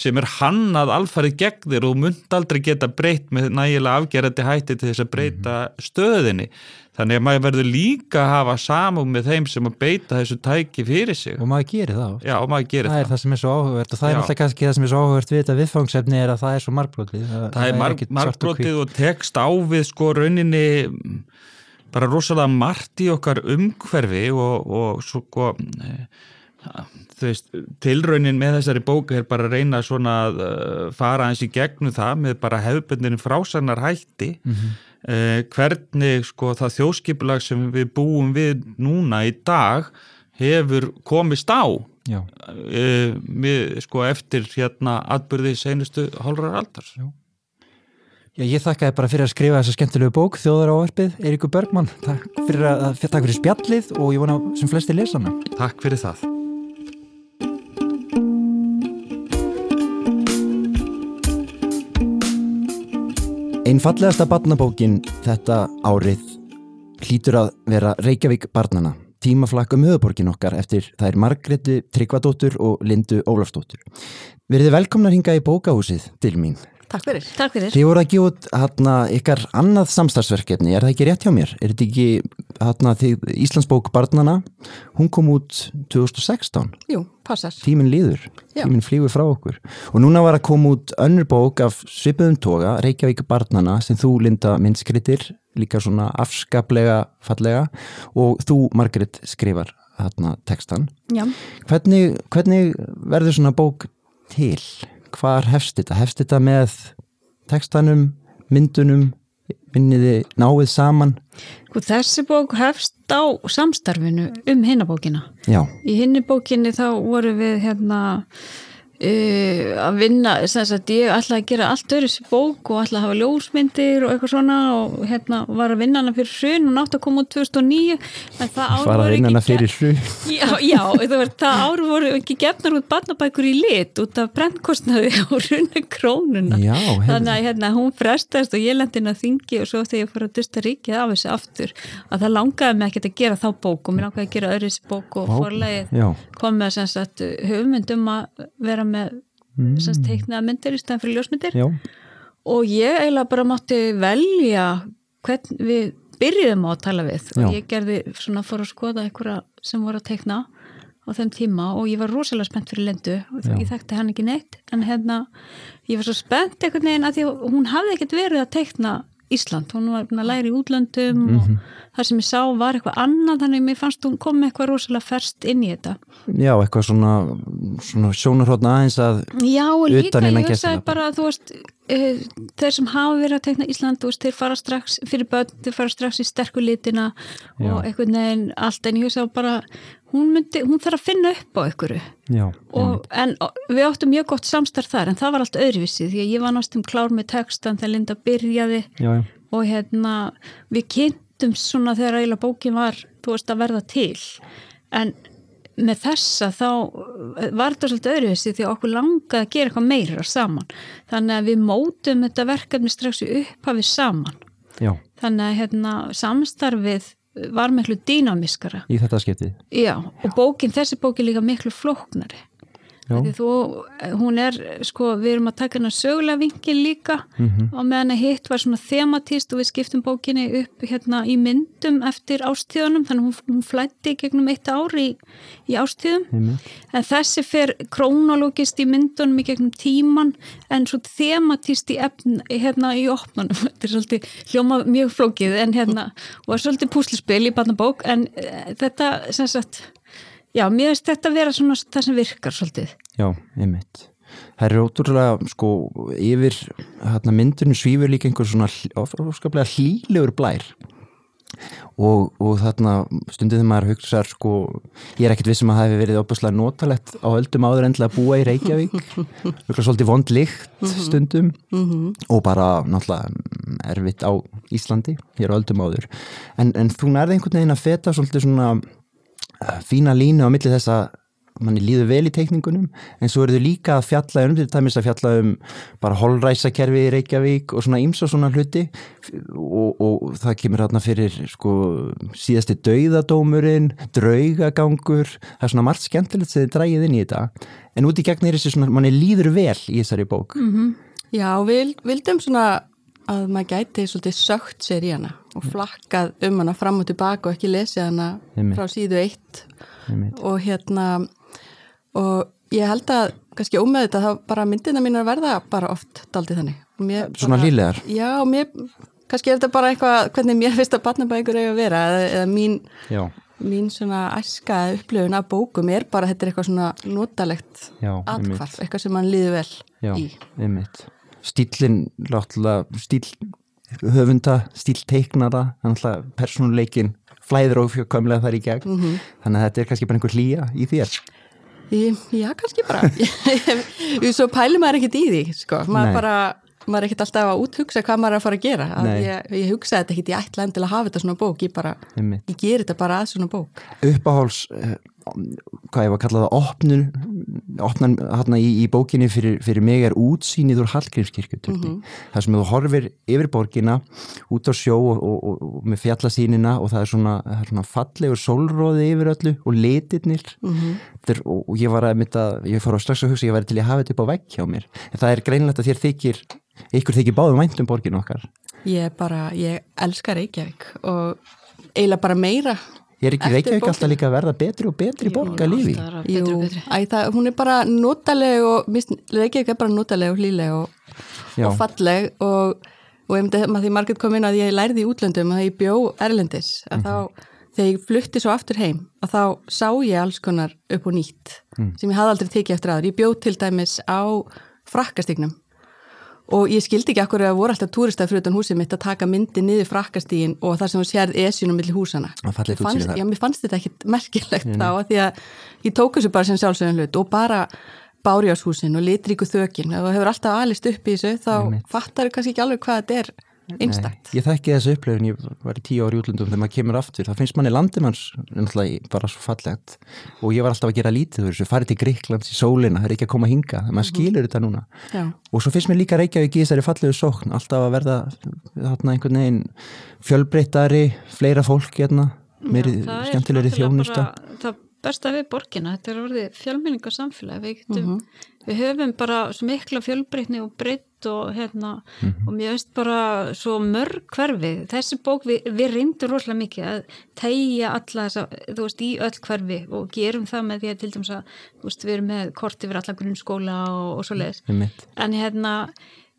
sem er hannað alfarið gegn þér og mynd aldrei geta breytt með nægilega afgerandi hætti til þess að breyta mm -hmm. stöðinni Þannig að maður verður líka að hafa samum með þeim sem að beita þessu tæki fyrir sig.
Og maður gerir það.
Já, og maður gerir
það. Það er það sem er svo áhugavert og það Já. er náttúrulega kannski það sem er svo áhugavert við þetta viðfangsefni er að það er svo markbrotið.
Það, það er, mar markbrotið og tekst á við sko rauninni bara rosalega margt í okkar umhverfi og, og svo sko, þú veist, tilraunin með þessari bóku er bara að reyna svona að uh, fara eins í gegnum það með bara hefðbundin frásannar hætti. Mm -hmm eh, hvernig sko það þjóðskipulag sem við búum við núna í dag hefur komist á eh, með, sko eftir hérna atbyrði senustu hálfrar aldars. Já.
Já, ég þakkaði bara fyrir að skrifa þessa skemmtilegu bók Þjóðar áverfið, Eiríkur Bergman Takk fyrir, að, takk fyrir spjallið og ég vona sem flesti lesa hana
Takk fyrir það
Einn fallegasta barnabókin þetta árið hlýtur að vera Reykjavík barnana tímaflakk um höfuborgin okkar eftir það er Margreti Tryggvadóttur og Lindu Ólafsdóttur. Verðið velkomnar hinga í bókahúsið til mín.
Takk fyrir. Takk fyrir.
Þið voru að gefa út hérna ykkar annað samstagsverkefni, er það ekki rétt hjá mér? Er þetta ekki hérna því Íslandsbók barnana, hún kom út 2016?
Jú, passar.
Tíminn líður, Já. tíminn flýgur frá okkur. Og núna var að koma út önnur bók af Svipuðum toga, Reykjavík barnana, sem þú Linda myndskritir, líka svona afskaplega fallega og þú Margret skrifar hérna textan. Hvernig, hvernig verður svona bók til? hvar hefst þetta? Hefst þetta með tekstanum, myndunum, vinniði náið saman?
Sko, þessi bók hefst á samstarfinu um hinnabókina.
Já.
Í hinnabókinni þá voru við hérna Uh, að vinna, þess að ég ætlaði að gera allt öðru sér bók og ætlaði að hafa ljósmyndir og eitthvað svona og hérna var að vinna hana fyrir hrun og nátt að koma út 2009 en það ár
voru ekki
já, já, það, var, það ár voru ekki gefnar út barnabækur í lit út af brennkostnaði og hrunna krónuna
já,
þannig að hérna hún frestast og ég lendi inn á þingi og svo þegar ég fór að dusta ríkið af þessu aftur að það langaði mig ekkert að gera þá bók og mér langaði að gera öðru sér bók? og með að mm. teiknaða myndir í stæðan fyrir ljósmyndir
Já.
og ég eiginlega bara mátti velja hvern við byrjuðum á að tala við Já. og ég gerði svona fór að skoða einhverja sem voru að teikna á þeim tíma og ég var rosalega spennt fyrir Lindu og ég þekkti hann ekki neitt en hérna ég var svo spennt einhvern veginn að því hún hafði ekkert verið að teikna Ísland, hún var að læra í útlöndum mm -hmm. og mhm. það sem ég sá var eitthvað annað þannig að mér fannst hún komið eitthvað rosalega ferst inn í þetta.
Já, eitthvað svona, svona sjónarhóttna aðeins að
Já, líka ég hugsaði bara að þú veist, uh, þeir sem hafa verið að tekna Ísland, þú veist, þeir fara strax fyrir börn, þeir fara strax í sterkulitina og eitthvað neginn allt en ég hugsaði bara hún, myndi, hún þarf að finna upp á og, en við áttum mjög gott samstarf þar en það var allt öðruvísi því að ég var náttúrulega klár með textan þegar Linda byrjaði.
Já, já.
og hérna við kynntum svona þegar eiginlega bókin var þú veist að verða til. En með þessa þá var þetta svolítið öðruvísi því að okkur langaði að gera eitthvað meira saman. Þannig að við mótum þetta verkefni strax í upphafið saman.
Já.
þannig að hérna, samstarfið var miklu dýnamiskara
í þetta skiptið?
Já, og bókin, þessi bókin líka miklu flóknari Þú, hún er, sko, við erum að taka hana sögulega vingil líka mm -hmm. og meðan að hitt var svona thematíst og við skiptum bókinni upp hérna í myndum eftir ástíðunum, þannig hún, hún flætti gegnum eitt ári í, í ástíðum mm -hmm. en þessi fer krónológist í myndunum í gegnum tíman en svo thematíst í efn, hérna í opnunum, þetta er svolítið hljóma mjög flókið en hérna og svolítið púslispil í barnabók en uh, þetta, sem sagt Já, mér finnst þetta að vera svona það sem virkar svolítið.
Já, einmitt. Það er ótrúlega, sko, yfir hérna, myndinu svífur líka einhver svona óskaplega hlýlegur blær og, og þarna stundið þegar maður hugsaðar, sko, ég er ekkert vissum að það hefur verið óbúslega notalegt á öldum áður endilega að búa í Reykjavík, hugsaðar svolítið vond líkt mhm. stundum mm -hmm. og bara náttúrulega erfitt á Íslandi, hér á öldum áður. En, en þú nærði einhvern veginn að feta svolítið svona fína línu á milli þess að manni líður vel í teikningunum en svo eru þau líka að fjalla um til dæmis að fjalla um bara holræsakerfi í Reykjavík og svona íms og svona hluti. Og, og það kemur hérna fyrir sko síðasti dauðadómurinn draugagangur. Það er svona margt skemmtilegt sem þið drægið inn í þetta. En út í gegn er þessi svona manni líður vel í þessari bók.
Mm -hmm. Já, við vildum svona að maður gæti svolítið sögt sér í hana og flakkað um hana fram og tilbaka og ekki lesið hana Einmitt. frá síðu eitt Einmitt. og hérna og ég held að kannski ómeð þetta þá bara myndina mín er að verða bara oft daldið þannig
mér Svona bara, lílegar?
Já, mér, kannski er þetta bara eitthvað hvernig mér finnst að batnabækur eiga að vera eða, eða mín, mín svona æska upplöfun af bókum er bara þetta er eitthvað svona notalegt atkvarf, eitthvað sem mann líður vel
Já,
í
Já, Stílinn, stíl höfunda, stílteiknara persónuleikin flæður og fjökkamlega þar í gegn. Mm -hmm. þannig að þetta er kannski bara einhver hlýja í þér.
Já, kannski bara. Svo pælir maður ekkert í því sko. maður bara
maður er ekkert alltaf að úthugsa hvað maður er að fara að gera. Að ég, ég hugsaði þetta ekkert, ég ætla endilega að hafa þetta svona bók. Ég bara, ég ger þetta bara að svona bók.
Uppáháls eh, hvað ég var að kalla það opnun, opnan hérna í, í bókinni fyrir, fyrir mig er útsýnið úr Hallgrímskirkju
Mhm.
það sem þú horfir yfir borgina út á sjó og, og, og, og með fjallasýnina og það er svona, það er svona fallegur sólróði yfir öllu og litirnir
Mhm.
er, og, og ég var að mynda ég fór á strax að hugsa, ég væri til að hafa þetta upp á vegg hjá mér en það er greinlegt að þér þykir ykkur þykir báðum vænt um borginu okkar
ég bara, ég elska Reykjavík og eiginlega bara meira
ég er ekki
bókina.
alltaf líka að verða betri og betri borg að lífi.
Jú,
betri
æ, það, hún er bara notaleg og Reykjavík er bara notaleg og hlýleg og, og falleg og, og að því margir kom inn að ég lærði í útlöndum að ég bjó Erlendis að þá, þegar ég flutti svo aftur heim að þá sá ég alls konar upp og nýtt sem ég hafði aldrei tekið eftir aður ég bjó til dæmis á frakkastíknum og ég skildi ekki akkur að voru alltaf túristað fyrir utan húsið mitt að taka myndi niður frakkastígin og þar sem þú sérð esjunum millir húsana
Það
Mér fannst,
útsýni þar.
já, mér fannst þetta ekkit merkilegt þá að því að ég tók þessu bara sem sjálfsögum hlut og bara bárjáshúsin og litríku þökin. Þú hefur alltaf alist upp í þessu þá fattar þú kannski ekki alveg hvað þetta er einstakt
Ég þekki þessu upplöfun, ég var í tíu ári í útlöndum þegar maður kemur aftur, það finnst manni landimanns bara svo fallegt og ég var alltaf að gera lítið þessu, farið til Gríklands í sólina, það er ekki að koma að hinga, maður skilur þetta núna
Já.
og svo finnst mér líka Reykjavík í þessari fallegu sókn, alltaf að verða þarna einhvern veginn fjölbreyttari, fleira fólk hérna, meiri skemmtilegri þjónusta.
bara Það besta við borgina, þetta er orðið fjölmenningar samfélag, við, getum,
Mhm.
við höfum bara svo mikla fjölbreytni og breytt og hérna
Mhm.
og mér veist bara svo mörg hverfi, þessi bók við, við reyndum rosalega mikið að tegja alla þessa, þú veist, í öll hverfi og gerum það með því að til dæmis að þú veist, við erum með kort yfir alla grunnskóla og, og svo leiðis, en hérna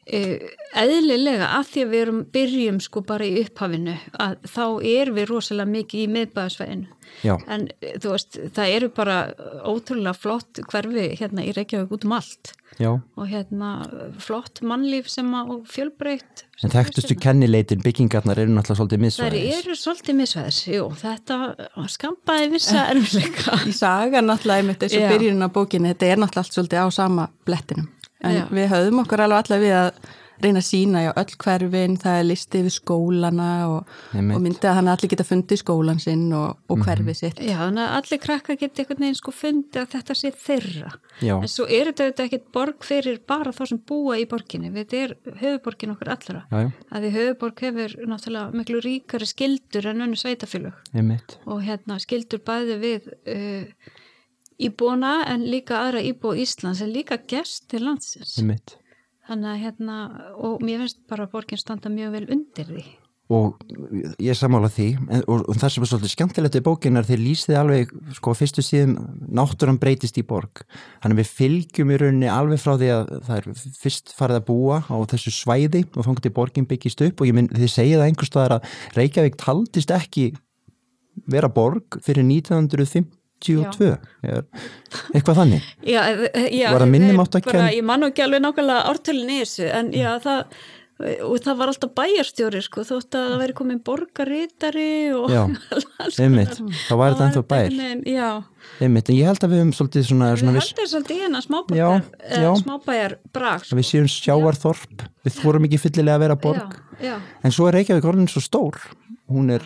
eðlilega að því að við erum byrjum sko bara í upphafinu að þá erum við rosalega mikið í miðbæðasvæðinu
Já.
en eh, þú veist, það eru bara ótrúlega flott hverfi hérna í Reykjavík út um allt
Já,
og hérna flott mannlíf sem að fjölbreytt
en þekktustu kennileitin byggingarnar eru náttúrulega svolítið
Það
miðsvæðis.
eru svolítið misvæðis, jú, þetta skampaði vissa erfiðleika.
í saga náttúrulega eins og
Já.
byrjunin á bókinni þetta er náttúrulega allt svolítið á sama blettinum en
Já.
við höfum okkur alveg allavega við að reyna að sína já öll hverfin, það er listi yfir skólana og, og myndið að hann allir geta fundið skólan sinn og, og hverfið sitt
Já, þannig að allir krakka geti einhvern veginn sko fundið að þetta sé þeirra.
Já.
En svo er þetta auðvitað ekkert borg fyrir bara þá sem búa í borginni. Þetta er höfuborgin okkur allra.
Já, já,
Að því höfuborg hefur náttúrulega miklu ríkari skildur en önnu sveitafélög
einmitt.
og hérna skildur bæði við uh, íbúna en líka aðra íbú Íslands en líka gest til landsins.
Einmitt.
Þannig að hérna, og mér finnst bara að borgin standa mjög vel undir því.
og ég sammála því en, og, og það sem er svolítið skemmtilegt í bókin er þeir lýsið alveg, sko, fyrstu síðum náttúran breytist í borg þannig að við fylgjum í rauninni alveg frá því að það er fyrst farið að búa á þessu svæði og þannig til borgin byggist upp og ég minn, þið segið það einhvers staðar að Reykjavík taldist ekki vera borg fyrir 1952 er, eitthvað þannig?
Já, eh, já,
Var það minni
þeir
máttarkennd?
bara- Ég man nú ekki alveg nákvæmlega ártölin í þessu en já, það og það var alltaf bæjarstjóri sko, þótt að það væri komin borgarritari og
Já, einmitt, þá var þetta ennþá
Já,
einmitt, en ég held að við höfum svolítið svona,
við
svona viss,
haldum svolítið
Já,
smábæjar
já.
brag
að við séum sjáarþorp við þórum ekki fyllilega að vera borg.
Já, já,
En svo er Reykjavík orðin svo stór hún er,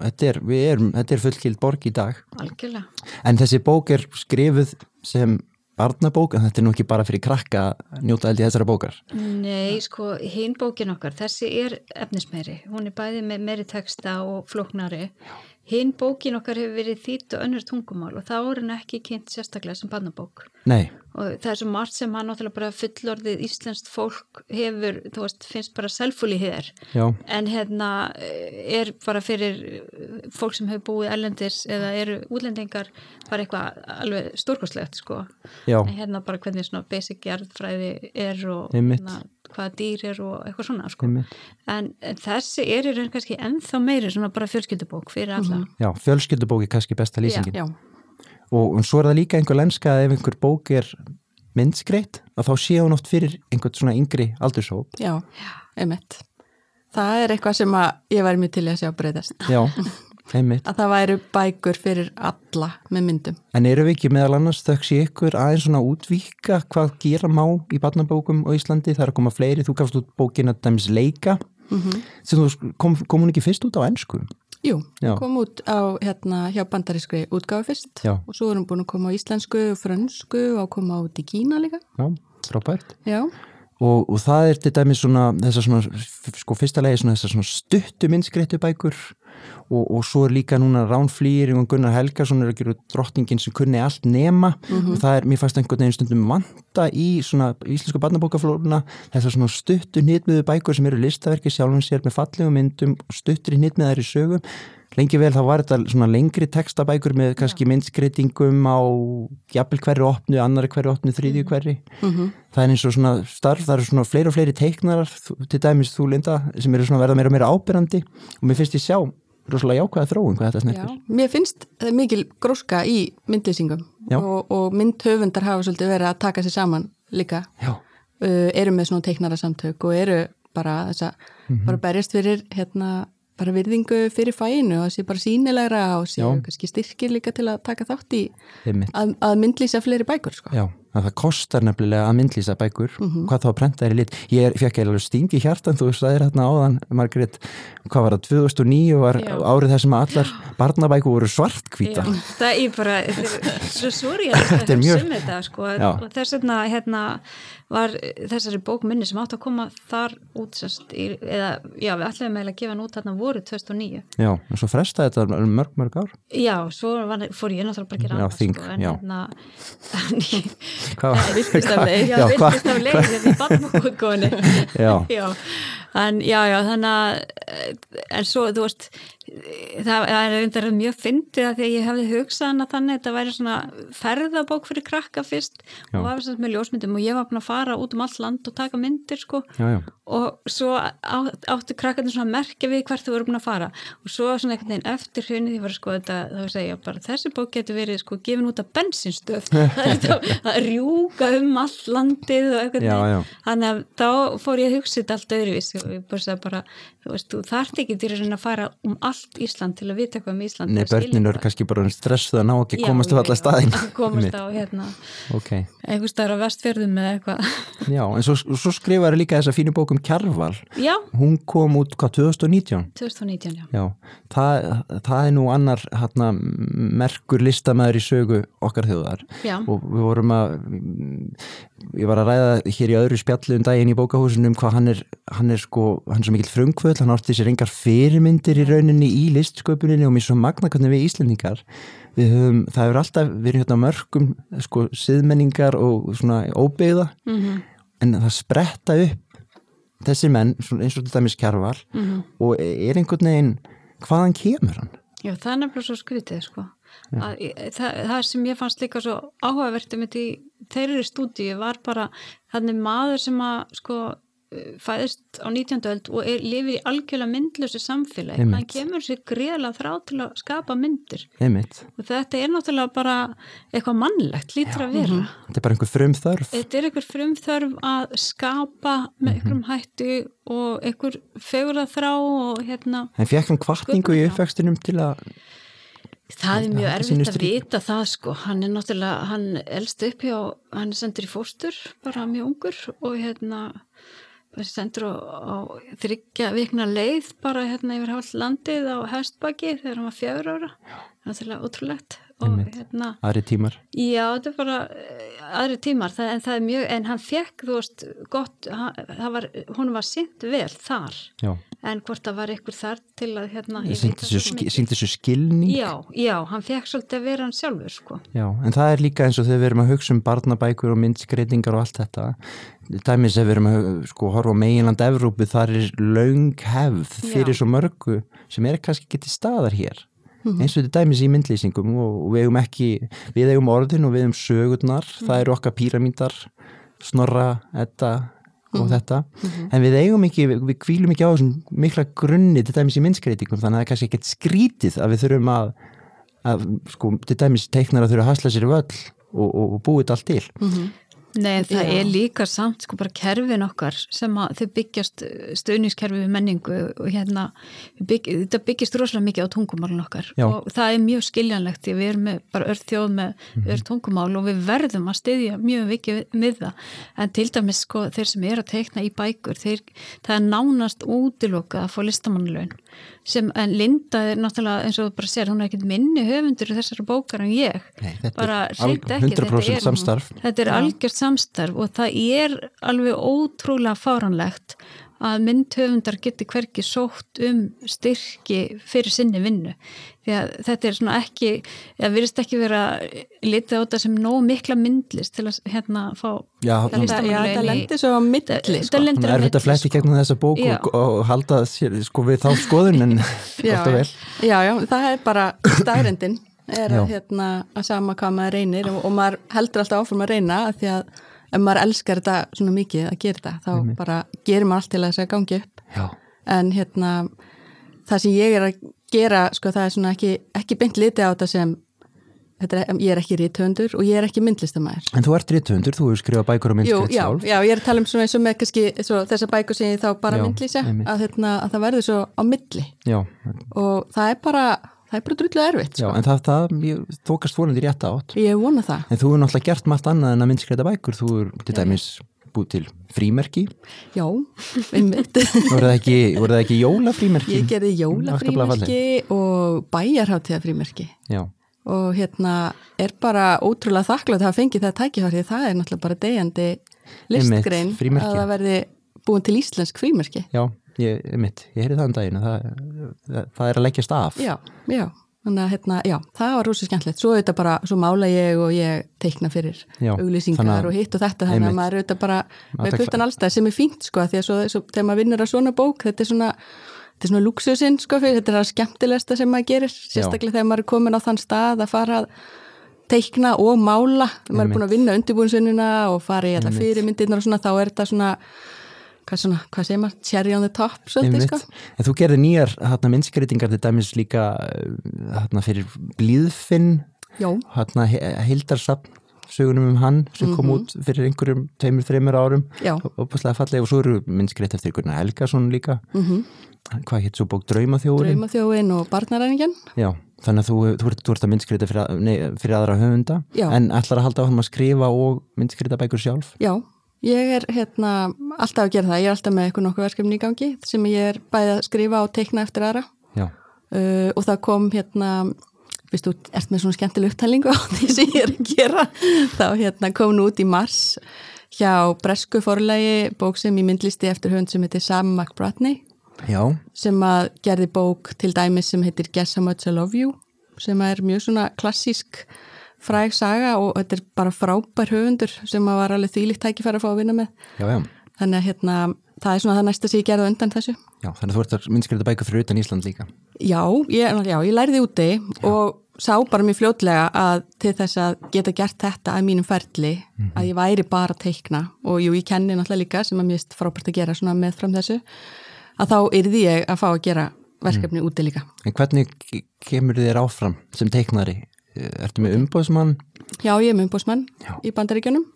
þetta er, erum þetta er fullkild borg í dag.
Algjörlega.
En þessi bók er skrifuð sem barnabók, en þetta er nú ekki bara fyrir krakka að njóta held í þessara bókar.
Nei, sko, hinn bókin okkar, þessi er efnismeiri, hún er bæði með meiri texta og flóknari. Hinn bókin okkar hefur verið þýtt og önnur tungumál og þá er hann ekki kynnt sérstaklega sem barnabók.
Nei,
Og það er svo margt sem hann náttúrulega bara fullorðið íslenskt fólk hefur, þú veist, finnst bara selfúli hér.
já,
En hérna eh, er bara fyrir eh, fólk sem hefur búið ellendis eða eru útlendingar bara eitthvað alveg stórkostlegt, sko.
já,
En hérna bara hvernig svona basic jarðfræði er og hérna, hvaða dýr er og eitthvað svona sko.
einmitt.
en, þessi er í raun kannski ennþá meiri svona bara fjölskyldubók fyrir alla
já fjölskyldubók er kannski besta lýsingin
Já,
og, og svo er það líka einhver lenska að ef einhver bók er myndskreitt að þá sé hún oft fyrir einhvern svona yngri aldurshóp
já, einmitt Það er eitthvað sem ég væri mjög til að sjá breytast
já, Einmitt.
að það væru bækur fyrir alla með myndum.
En eru við ekki meðal annars þöks í ykkur aðeins svona útvíka hvað gera má í barnabókum á Íslandi? Það er að koma fleiri, þú gafst út bókin að dæmis leika mm -hmm. sem þú kom, kom hún ekki fyrst út á ennsku?
Jú, Já. kom út á hérna hjá bandarískri útgáfi fyrst
Já.
og svo erum búin að koma á íslensku og fransku og koma út í Kína líka.
Já, frábært.
Já.
Og, og það er til dæmis svona, þessar svona, sko fyrsta legi svona þessar svona stuttu minnskreittu bækur og, og svo er líka núna Ránflýr og Gunnar Helgarsson er að gera drottningin sem kunni allt nema mm -hmm. og það er, mér fannst einhvern veginn stundum vanta í svona íslensku barnabókaflóruna þessar svona stuttu nýttmiðu bækur sem eru listaverki sjálfum sér með fallegum myndum stuttur í nýttmiðar í sögum lengi vel þá var þetta svona lengri textabækur með kannski myndskreitingum á jafnvel hverju opnu, annari hverju opnu, þrýðju mhm. hverju mm -hmm. það er eins og svona starf, það eru svona fleiri og fleiri teiknarar til dæmis þú Linda sem eru svona verða meira og meira ábyrrandi og mér finnst ég sjá rosalega jákvæða þróun hvað þetta snertir.
Já, mér finnst mikil gróska í myndlýsingum og, og myndhöfundar hafa svolítið verið að taka sér saman líka uh, eru með svona teiknara samtök og eru bara þess að mm -hmm. bara berjast fyrir hérna bara virðingu fyrir fæinu og sé bara sínilegra og sé kannski styrkir líka til að taka þátt í að, að myndlýsa fleiri bækur sko.
Já það kostar nefnilega að myndlýsa bækur mm -hmm. hvað þá að prenta er í lit. Ég fekk eiginlega stingi hjartan, þú sagðir hérna áðan Margret, hvað var það, 2009 var Já. árið þessum að allar barnabæku voru svartkvíta
það er bara, svo sori að þetta er mjög þetta, sko, og þess vegna hérna var þessari bókminni sem átt að koma þar út í, eða, já, við ætlum að gefa nút þarna voru 2009
Já, en svo frestaði þetta mörg, mörg ár?
Já, svo var, fór ég náttúrulega bara að gera
annað sko,
en hérna Virkistafleið, já, virkistafleið þetta er bannbúkoni Já, en já, já, þannig að en svo, þú veist það er reyndar mjög fyndið að því að ég hefði hugsað að þannig að þetta væri svona ferðabók fyrir krakka fyrst já. og var þess að með ljósmyndum og ég var búin að fara út um all land og taka myndir sko.
Já,
og svo á, áttu krakkarnir svona að merkja við hvert þú voru búin að fara. Og svo svona einhvern veginn eftir hrunni því var sko þetta, þá segja bara þessi bók getur verið sko gefin út af bensinstöð það rjúka um all landið og veginn. þannig að þá fór ég að hugsa þetta allt öðruvís bara, þú veist, þú þart ekki til að fara um allt Ísland til að vita hvað um Ísland
Nei, börnin eru kannski bara stressuð að ná ekki að komast á alla staðin
komast á hérna
okay.
einhver staðar á vestfjörðum eða eitthvað.
Já, en svo, svo skrifaður líka þessa fínu bókum Kjarval.
Já.
hún kom út hvað, 2019?
2019, já,
já. Það, það er nú annar hérna, merkur listamæður í sögu okkar þjóðar.
Já.
og við vorum að ég var að ræða hér í öðru spjallu um daginn í bókahúsunum hvað hann er, hann er sko, hann er svo mikil frumkvöld hann átti sér engar fyrirmyndir í rauninni í listsköpuninni og mér svo magna hvernig við Íslandingar við höfum, það hefur alltaf verið hérna mörgum sko siðmenningar og svona óbyggða mm -hmm. en það spretta upp þessi menn, eins og þetta miskjarval mm -hmm. og er einhvern veginn hvaðan kemur hann?
Já, það er nefnilega svo skritið sko að, það, það sem ég fannst líka svo áhugavert um þetta í þeirri stúdíu var bara þannig maður sem að sko fæðist á 19. öld og er, lifir í algjörlega myndlösu samfélagi
Einmitt.
hann kemur sér greiðlega þrá til að skapa myndir
Einmitt.
og þetta er náttúrulega bara eitthvað mannlegt lítur að vera
-hmm. þetta er bara einhver frumþörf
þetta er einhver frumþörf að skapa með mm -hmm. einhverjum hættu og einhver fegur að þrá og hérna
en fekk hann kvartningu í uppvextinum til að
Það er mjög erfitt að vita það sko, hann er náttúrulega, hann elst upp hjá, hann er sendur í fóstur, bara mjög ungur og hérna sendur á, þryggja vikna leið bara hérna yfir hálf landið á Hestbaki þegar hann var fjör ára. Það er ótrúlegt
hérna, aðri tímar
já þetta er bara eh, aðri tímar það, en það er mjög en hann fekk þú veist gott var, hún var sýnt vel þar
já.
en hvort það var ykkur þar til að hérna
sýnt þessu skilning
já, já, hann fekk svolítið að vera hann sjálfur sko.
já, en það er líka eins og þegar við erum að hugsa um barnabækur og myndskreitingar og allt þetta dæmis ef við erum að sko horfa meginland Evrópu þar er laung hefð fyrir já. svo mörgu sem er kannski getið staðar hér. Eins og þetta dæmis í myndlýsingum og við eigum ekki, við eigum orðin og við eigum sögurnar, mm -hmm. það eru okkar píramítar snorra, etta og mm -hmm. þetta, mhm. en við eigum ekki við, kvílum ekki á þessum mikla grunni til dæmis í myndskreitingum, þannig að það er kannski ekkert skrítið að við þurfum að, að sko, til dæmis teiknar að þurfa að hasla sér völl og, og, og búið þetta allt til
mhm. Nei, það Já. er líka samt sko bara kerfin okkar sem að þau byggjast stöðniskerfi við menningu og hérna bygg, þetta byggjast rosalega mikið á tungumálun okkar Já. og það er mjög skiljanlegt því við erum með, bara öll þjóð með mm -hmm. öll tungumál og við verðum að styðja mjög vikið með það en til dæmis sko þeir sem er að teikna í bækur þeir, það er nánast útilokað að fá listamannlaun sem, en Linda er náttúrulega eins og bara sér, hún er ekkit minni höfundur í þessari bókar en ég.
Nei, bara hreint ekki, þetta er, samstarf.
þetta er algjört samstarf og það er alveg ótrúlega fáranlegt að myndhöfundar getur hverki sótt um styrki fyrir sinni vinnu. Því að þetta er svona ekki eða virðist ekki vera litið á þetta sem nóg mikla myndlist til að hérna fá
Já, það lendir svo á myndli
sko. Það er þetta fletti gegnum þessa bók og, og halda sér sko við þá skoðun en
alltaf vel. Já, já, það er bara staðrendin er að, hérna, að sama hvað maður reynir og, og maður heldur alltaf áfram að reyna að því að ef maður elskar þetta svona mikið að gera þetta þá Einmitt. bara gerir maður allt til að þess að gangi upp
Já.
en hérna það sem ég er að gera sko það er svona ekki, ekki beint liti á þetta sem þetta er, ég er ekki rítöndur og ég er ekki myndlistamæður
En þú ert rítöndur, þú hefur skrifað bækur og myndskrift
sjálf Já, ég er að tala um svona eins og með kannski þessar bækur sem ég þá bara myndlýsa að, hérna, að það verður svo á milli
Já.
og það er bara það er bara drullu erfitt
sko. Já, en það, það þókast volandi rétt átt.
Ég vona það.
En þú hefur náttúrulega gert margt annað en að myndskreita bækur. Þú er til dæmis búið til frímerki.
Já, einmitt.
Voru það ekki, ekki jólafrímerki?
Ég gerði jólafrímerki og bæjarháttíða frímerki
Já.
Og hérna er bara ótrúlega þakklátt að hafa fengið það tækifærið það er náttúrulega bara degjandi listgrein að það verði búin til íslensk frímerki.
Já ég, mitt, ég heyri það um daginu það, það, það er að leggjast af.
Já, já, þannig að hérna, já, það var rosa skemmtilegt, svo auðvitað bara, svo mála ég og ég teikna fyrir já, auglýsingar og hitt og þetta, þannig að maður auðvitað bara með puttan allstað sem er fínt sko, því að svo, svo, þegar maður vinnur að svona bók, þetta er svona þetta er svona luxusinn sko, fyrir, þetta er það skemmtilegsta sem maður gerir, sérstaklega já. þegar maður er komin á þann stað að fara að teikna og mála, þegar maður er búin að vinna undirbúinsununa og fara í alla fyrirmyndirnar og svona, þá er þetta svona hvað, svona, hvað segir maður, cherry on the top svolítið sko.
En þú gerði nýjar hérna, minnskreitingar til dæmis líka hérna, fyrir Blíðfinn hérna, Hildarsapn sögunum um hann sem kom mm -hmm. út fyrir einhverjum tveimur, þreimur árum. Og passlega fallega og svo eru minnskreitt eftir Gunnar Helgason líka. Mm -hmm. hvað hitt svo bók? Draumaþjóðin
Draumaþjóðin og Barnaræningin
Já, þannig að þú, þú, ert, þú ert að minnskreita fyrir, fyrir aðra höfunda. Já. en ætlar að halda á hann að skrifa og minnskreita bækur sjálf?
Já, Ég er hérna alltaf að gera það, ég er alltaf með eitthvað nokkuð verkefni í gangi sem ég er bæðið að skrifa og teikna eftir aðra. Uh, og það kom hérna, viðstu, ert með svona skemmtileg upptælingu á því sem ég er að gera, þá hérna kom nú út í mars hjá Bresku forlegi bók sem ég myndlisti eftir höfund sem heitir Sam McBratney
Já.
sem að gerði bók til dæmis sem heitir Guess How Much I Love You sem er mjög svona klassísk fræg saga og þetta er bara frábær höfundur sem að var alveg þýlikt tækifæri að fá að vinna með.
Já, já.
þannig að hérna, það er svona það næsta sem ég gerði undan þessu.
Já, þannig að þú ert að minnskriða bæka fyrir utan Ísland líka.
Já, ég, já, ég læriði úti og sá bara mjög fljótlega að til þess að geta gert þetta að mínum ferli mm -hmm. að ég væri bara að teikna. Og jú, ég kenni náttúrulega líka sem að mér er frábært að gera svona með fram þessu að þá yrði ég að fá að gera verkefni mm. úti líka.
En hvernig kemur þér áfram sem teiknari ertu með umbóðsmann?
Já, ég er með umbóðsmann í bandaríkjunum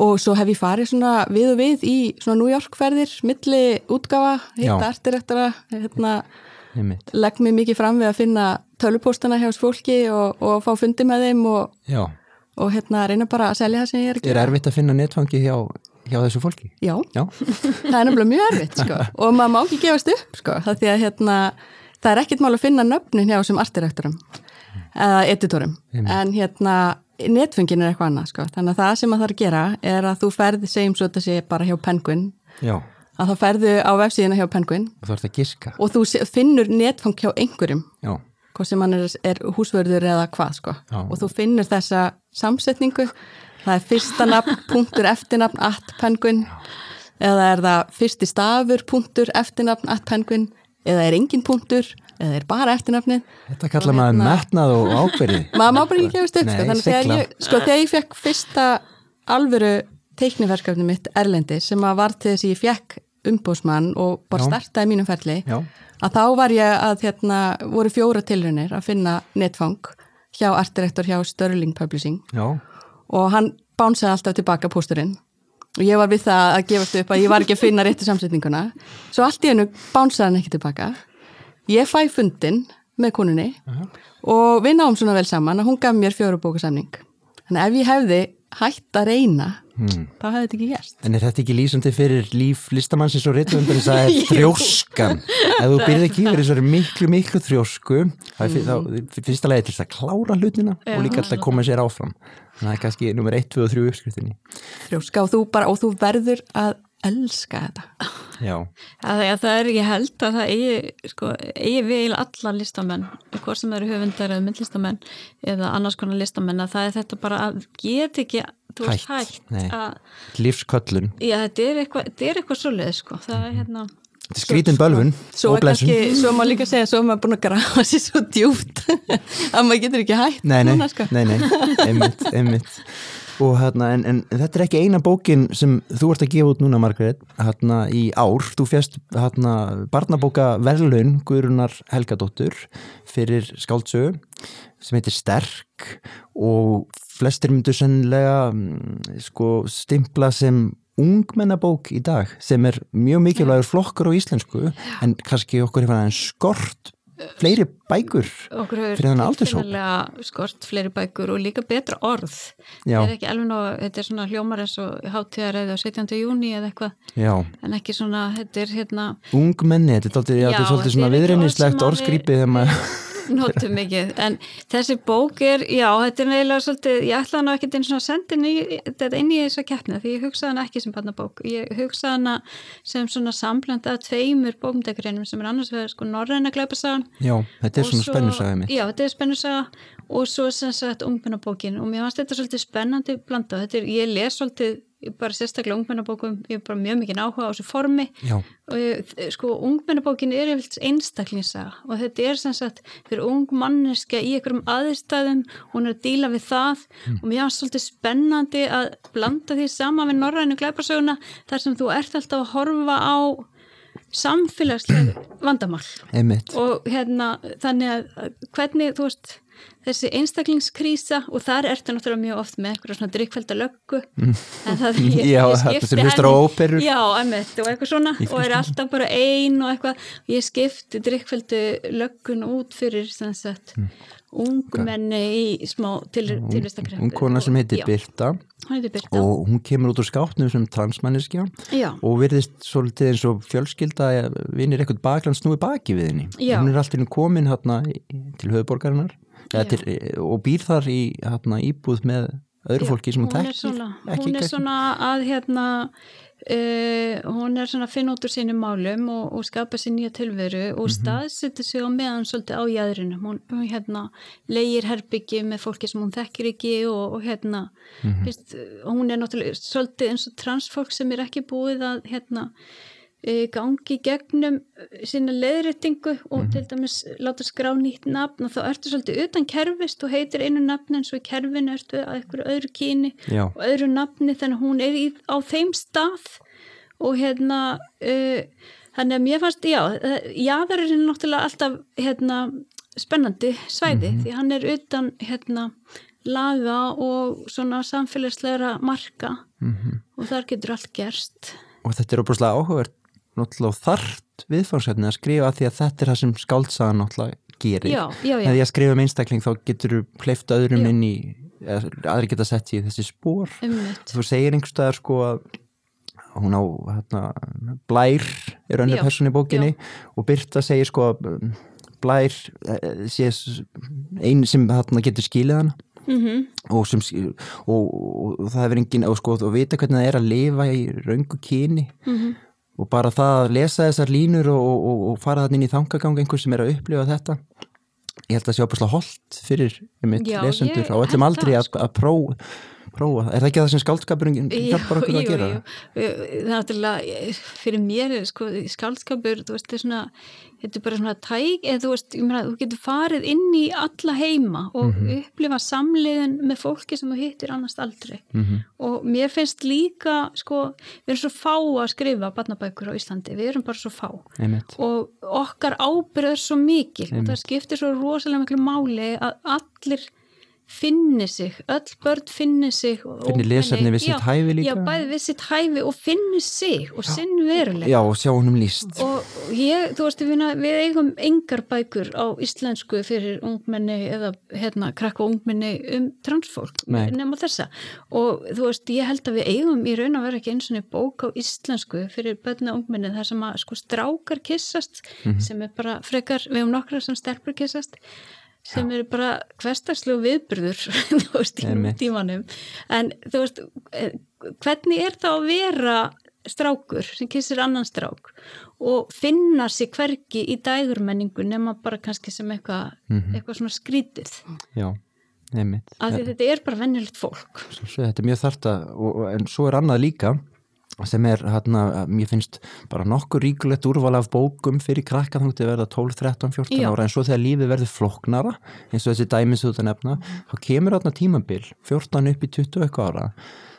og svo hef ég farið svona við og við í svona New York ferðir, milli útgafa, hitta artir eftir að hérna, legg mér mikið fram við að finna tölupóstana hjá fólki og, og fá fundi með þeim og, og hérna reyna bara að selja það sem ég er
að gera. Er erfitt að finna netfangi hjá, hjá þessu fólki?
Já, Já. það er nefnilega mjög erfitt sko og maður má ekki gefast upp sko, það því að hérna það er ekkit mál að finna nöfnin hjá þessum artirektorum eða editorum en hérna netfungin er eitthvað annað sko. þannig að það sem að það er að gera er að þú ferði segjum svo þetta sé bara hjá Penguin.
Já.
að þá ferðu á vefsíðina hjá Penguin.
Og,
og þú finnur netfung hjá einhverjum.
Já.
hvað sem hann er, er húsvörður eða hvað sko. og þú finnur þessa samsetningu. Það er fyrsta nafn, punktur, eftirnafn at Penguin. Eða er það fyrsti stafur, punktur, eftirnafn at Penguin. Eða er engin punktur eða er bara eftirnafnið
Þetta kalla maður hérna, metnað og ábyrði
maður má bara ekki gefast upp sko. þannig þegar ég, sko, þegar ég fekk fyrsta alvöru teikniverkefni mitt Erlendi sem að var til þess að ég fekk umbósmann og bara Já. startaði mínum ferli
Já.
að þá var ég að hérna, voru fjóra tilrunir að finna netfang hjá artdirektor hjá Sterling Publishing
Já.
og hann bánsaði alltaf tilbaka pósturinn og ég var við það að gefast upp að ég var ekki að finna réttu samsetninguna svo allt í hennu bánsaði hann ekki tilbaka ég fæ fundin með konunni uh -huh. og við náum svona vel saman að hún gaf mér fjórubókasamning þannig ef ég hefði hætt að reyna hmm. þá hefði þetta ekki gæst
En er þetta ekki lýsandi fyrir líf listamannsins og réttvöndar þess að það er þrjóskan ef þú byrðið ekki yfir þessari miklu miklu þrjósku þá er mm. fyrsta lagi til þess að klára hlutina Já. og líka alltaf að koma sér áfram það er kannski nummer 1, 2 og 3 uppskriftinni
Þrjóska og þú, bara, og þú verður að elska þetta.
Já.
Að, að Það er ekki held að það eigi, sko, eigi við alla listamenn hvort sem eru höfundar eða myndlistamenn eða annars konar listamenn að það er þetta bara að get ekki
hætt, hætt lífsköllun.
Já þetta er eitthvað, eitthvað svolítið sko. það er hérna
skrítin bölfun
svo, blensun svo má líka segja, svo maður búin að grafa sér svo djúpt að maður getur ekki hætt
nei, nei, núna, sko. nei, nei, einmitt, einmitt og hérna, en, en þetta er ekki eina bókin sem þú ert að gefa út núna Margrét, hérna í ár. Þú fjast hérna barnabóka verðlaun Guðrunar Helgadóttur fyrir skáldsögu sem heitir Sterk og flestir myndu sennilega mm, sko stimpla sem ungmennabók í dag sem er mjög mikilvægur flokkur á íslensku en kannski okkur hefur aðeins skort fleiri bækur
fyrir þannig aldursóp. skort fleiri bækur og líka betra orð. Þetta er ekki alveg ná, þetta er svona hljómar eins og háttíðaræði á 17. júni eða eitthvað. En ekki svona, þetta er hérna
ungmenni, þetta er svolítið svona viðreynislegt orðskrýpið þegar maður
notum mikið, en þessi bók er, já, þetta er neila svolítið, ég ætlaði ná ekkert eins og að senda þetta inn í þessa keppna því ég hugsaði hana ekki sem barnabók, ég hugsaði hana sem svona samblend að tveimur bókmdækurinnum sem er annars vegar sko Norræna glæpasagan.
Já, þetta er svona spennusaga mitt.
Já, þetta er spennusaga og svo sem sagt ungmennabókin og mér fannst þetta svolítið spennandi blanda, þetta er, ég les svolítið bara sérstaklega ungmennabókum ég er bara mjög mikið áhuga á þessu formi
Já.
og ég, sko ungmennabókin er einstaklingssaga og þetta er sem sagt fyrir ung manneska í einhverjum aðstæðum hún er að díla við það mm. og mér er svolítið spennandi að blanda því sama við norrænu glæparsöguna þar sem þú ert alltaf að horfa á samfélagslega vandamál
Einmitt.
og hérna þannig að hvernig þú veist þessi einstaklingskrísa og þar ertu náttúrulega mjög oft með eitthvað svona drikkvelda löggu
mm. það, ég, já, ég á óperur
já, emitt, og eitthvað svona og er alltaf bara einn og eitthvað og ég skipti drikkveldu löggun út fyrir sagt, mm. Ungmenni í smá til, tilvistakreppu
hún kona sem heitir Birta,
Birta.
Og hún kemur út úr skáttnum sem transmanniskja og verðist svolítið eins og fjölskylda vinir eitthvað bakland snúi baki við henni. Hún er alltaf komin hérna til höfuborgarinnar til, og býr þar í hérna, íbúð með öðru fólki sem hún tekir
hún er svona að hérna uh, hún er svona að finna út úr sínum málum og, og skapa sér nýja tilveru og -hmm. staðsettir sig á meðan svolítið á jæðrinu hún, hún hérna leigir herbyggi með fólki sem hún þekkir ekki og, og hérna mm -hmm. fyrst, hún er náttúrulega svolítið eins og transfólk sem er ekki búið að hérna gangi gegnum e, sína leðrættingu og mm til dæmis láta skrá nýtt nafn og þá ertu svolítið utan kerfist og heitir einu nafn en svo í kerfinu ertu að eitthvað öðru kyni
Já.
og öðru nafni þannig að hún er í, á þeim stað og hérna uh, þannig að mér fannst, já jáðarinn er náttúrulega alltaf hérna spennandi svæði mm -hmm. því hann er utan hérna laga og svona samfélagslegra marka mm -hmm. og þar getur allt gerst
og þetta er óbúslega áhugavert náttúrulega þart viðfangsefni að skrifa því að þetta er það sem skáltsaðan náttúrulega gerir.
Já, já, já.
Þegar ég skrifa um einstakling þá getur þú hleyft öðrum já. inn í, aðri geta sett í þessi spór.
Umvitt.
Þú segir einhverstaðar sko að hún á hérna, blær er önnur person í bókinni og Birta segir sko að blær eh, sé einn sem hérna, getur skilið hana
mm -hmm.
og, sem, og, og, og það hefur engin og sko og vita hvernig það er að lifa í raungu kyni
mm -hmm
og bara það að lesa þessar línur og, og, og fara þannig inn í þangagang einhver sem er að upplifa þetta ég held að það sé opaslega holdt fyrir mitt Já, lesendur á öllum aldri að, sko. að prófa prófa, er það ekki það sem skáldskapurinn hjálpar okkur að gera? Jú,
jú, það er náttúrulega, fyrir mér sko, skáldskapur, þú veist, það er svona þetta er bara svona tæk, eða þú veist meina, þú getur farið inn í alla heima og mm -hmm. upplifa samleiðin með fólki sem þú hittir annars aldrei
mm -hmm.
og mér finnst líka sko, við erum svo fá að skrifa barnabækur á Íslandi, við erum bara svo fá
Einmitt.
og okkar ábyrð er svo mikil Einmitt. og það skiptir svo rosalega miklu máli að allir finni sig, öll börn finni sig
finni lesefni við sitt hæfi líka.
já, bæði við sitt hæfi og finni sig og sinn veruleg
já, og sjá húnum líst
og ég, þú veist, við, við eigum engar bækur á íslensku fyrir ungmenni eða hérna krakka ungmenni um transfólk nema þessa. Og þú veist, ég held að við eigum í raun að vera ekki eins og bók á íslensku fyrir börna ungmenni. Þar sem að sko strákar kissast mm -hmm. sem er bara frekar, við hefum nokkra sem stelpur kissast sem eru bara hverstagslu viðbyrður þú veist, í tímanum en þú veist, eh, hvernig er það að vera strákur sem kissir annan strák og finna sér hverki í dægurmenningu nema bara kannski sem eitthvað mm -hmm. eitthvað svona skrítið?
Já, nefnitt
þetta er bara vennilegt fólk.
Svo, Þetta er mjög þarta, en svo er annað líka sem er hérna, mér finnst bara nokkur ríkulegt úrval af bókum fyrir krakka þannig að verða 12, 13, 14 Já. ára en svo þegar lífið verður floknara eins og þessi dæmis út að nefna, þá kemur þarna tímabil 14 upp í 20 eitthvað ára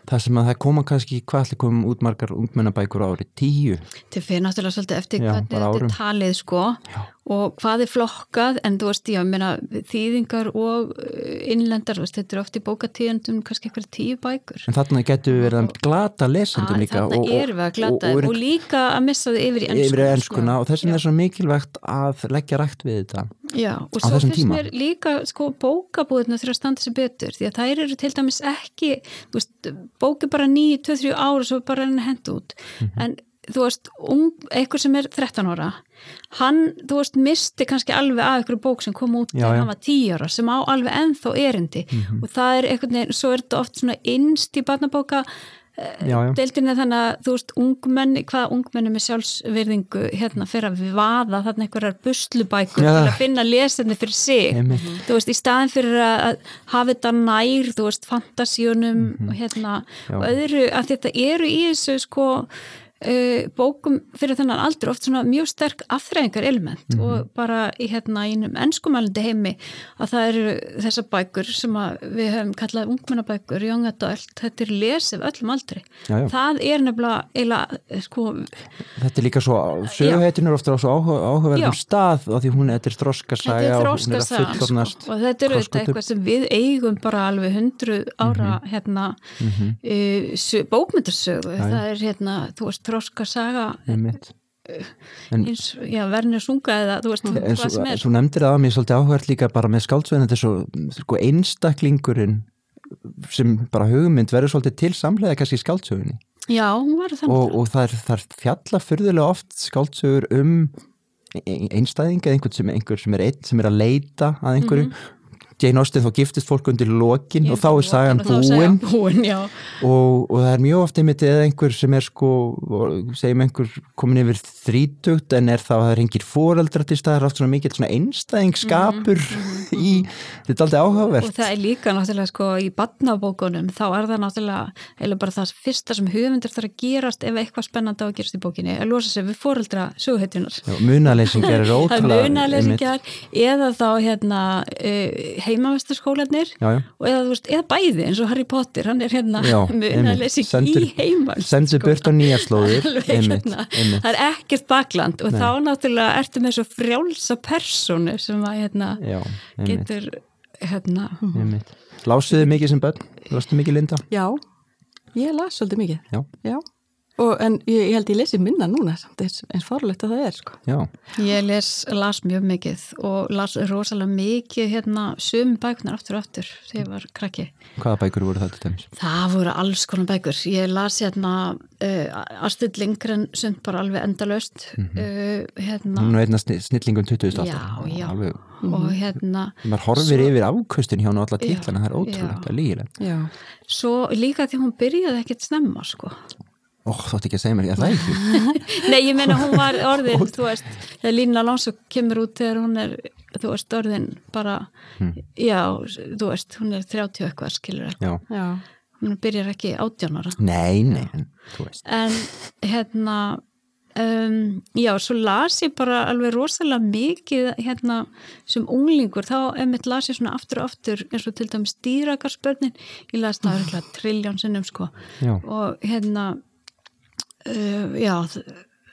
það sem að það koma kannski hvað allir komum út margar ungmennabækur ári, tíu?
Þetta fyrir náttúrulega svolítið eftir Já, hvernig þetta er talið sko. Já. og hvað er flokkað? En þú veist, já, meina þýðingar og uh, innlendar, veist, þetta er oft í bókatíðandum kannski eitthvað tíu bækur.
En þarna getur við verið að glata lesendum líka
Þarna og, er við að glata og, og, og líka að missa þau yfir í
ennskuna Yfir í ennskuna og þess vegna er svo mikilvægt að leggja rætt við þetta
Já, og svo finnst mér líka sko bókabúðina þurfa að standa sér betur því að þær eru til dæmis ekki veist, bóki bara 9-2-3 ára svo bara henni hend út mm -hmm. en þú veist, um, eitthvað sem er 13 ára hann, þú veist, misti kannski alveg að eitthvað bók sem kom út þegar hann var 10 ára sem á alveg ennþá erindi mm -hmm. og það er eitthvað, svo er þetta oft svona innst í barnabóka deildin er þannig að þú veist ungmenni, hvaða ungmenni með sjálfsverðingu hérna fyrir að vaða þarna einhverjar buslubækur ja. til að finna lesenni fyrir sig -hmm. þú veist, í staðin fyrir að hafa þetta nær, þú veist, fantasíunum mm -hmm. og hérna, Já. og öðru að þetta eru í þessu sko Uh, bókum fyrir þennan aldur oft svona mjög sterk afþreyingar element mm -hmm. og bara í hérna einum ennskumælindi heimi að það eru þessar bækur sem við höfum kallað ungmennabækur, young adult, þetta er lesið öllum aldri. Já, já. Það er nefnilega eiginlega sko
Þetta er líka svo, söguheitin er ofta á svo áhugaverðum stað og því hún er þróskasaga
og hún er að fullornast sko. og þetta er auðvitað eitthvað sem við eigum bara alveg hundru ára mm -hmm. hérna mm -hmm. uh, bókmyndarsögu, það er hérna þú veist þróska saga eh, eins, já, verðin er sunga eða þú veist,
hvað sem er. Svo nefndir það að mér er svolítið áhverð líka bara með skáldsveðin þetta er svo sko, einstaklingurinn sem bara hugmynd verður svolítið til samlega kannski skáldsögunni.
Já, hún var
þannig og, og það er, er fjalla fyrðulega oft skáldsögur um e, e, einstæðing eða einhvern sem, einhver sem er einn sem er að leita að einhverju. Mm -hmm. Jane Austen þá giftist fólk undir lokin og þá er sagan búin,
búin
og, og það er mjög ofta einmitt eða einhver sem er sko segjum einhver komin yfir þrítugt en er þá að það engir fóreldra til stað það er oft svona mikið einstæðingskapur mm -hmm. Í, þetta er aldrei áhugavert.
Og það er líka náttúrulega sko í badnabókunum þá er það náttúrulega eða bara það fyrsta sem höfundur þarf að gerast ef eitthvað spennandi á að gerast í bókinni að losa sig við fóreldra söguhetjunar
munaleysingar er
ótrúlega eða þá hérna uh, heimavæstarskólanir og eða, veist, eða bæði eins og Harry Potter hann er hérna munalesing í heimavæstarskólan
sendur burt á nýjaslóðir
hérna. það er ekkert bakland og Nei. þá náttúrulega ertu með svo frjálsa personu sem að hérna, getur hérna
Lásuðu mikið sem börn? Lásuðu mikið Linda?
Já, ég las svolítið mikið
Já,
Já. Og, en ég, ég held ég lesi minna núna samt eins, eins farlegt að það er sko.
ég les, las mjög mikið og las rosalega mikið hérna sum bækunar aftur og aftur þegar ég var krakki.
Hvaða bækur voru það til dæmis?
það voru alls konar bækur. Ég las hérna uh, Astrid Lindgren sem bara alveg endalöst mm -hmm. uh, hérna.
Hún er einna snillingum 20.
já, já. Alveg, og hérna
maður horfir svo, yfir afkustin hjá hún og alla títlana það er ótrúlegt að líra
svo líka því hún byrjaði ekkert snemma sko
Ó, þótt ekki að segja mér, ég ætla ekki.
Nei, ég meina hún var orðin þú veist, þegar Lína Lónsson kemur út þegar hún er, þú veist, orðin bara, hmm. já, þú veist hún er 30 eitthvað, skilur
eitthvað
já. hún byrjar ekki átjánara
Nei, nei, en, þú veist.
En, hérna um, já, svo las ég bara alveg rosalega mikið hérna sem unglingur, þá emitt las ég svona aftur og aftur, eins og til dæmis dýragarspörnin, ég las það örgulega trilljón sinnum, sko,
já.
og hérna uh, já,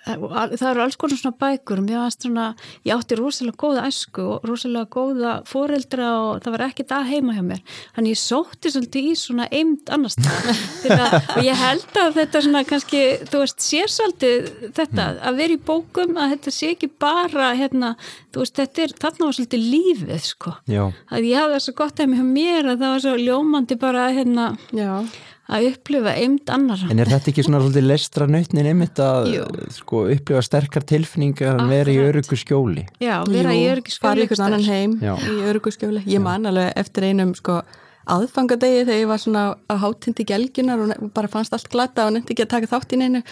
það eru alls konar svona bækur. Svona, ég átti rosalega góða æsku og rosalega góða foreldra og það var ekkert að heima hjá mér. Þannig ég sótti svolítið í svona eind annars og ég held að þetta svona kannski, þú veist, sér svolítið þetta, mm. að vera í bókum að þetta sé ekki bara hérna, þú veist, þetta er þarna var svolítið lífið sko, Já. að ég hafði það svo gott að mér að það var svo ljómandi bara hérna Já að upplifa eind annar
En er þetta ekki svona svolítið lestra nautnin einmitt að sko, upplifa sterkar tilfinningar að vera í örugu skjóli?
Já, vera Jú, í örugu skjóli
fara í einhvern annan heim Já. í örugu skjóli. Ég man alveg eftir einum sko aðfangadegi þegar ég var svona á hátindi gelginar og bara fannst allt glata og nefndi ekki að taka þátt í neinu.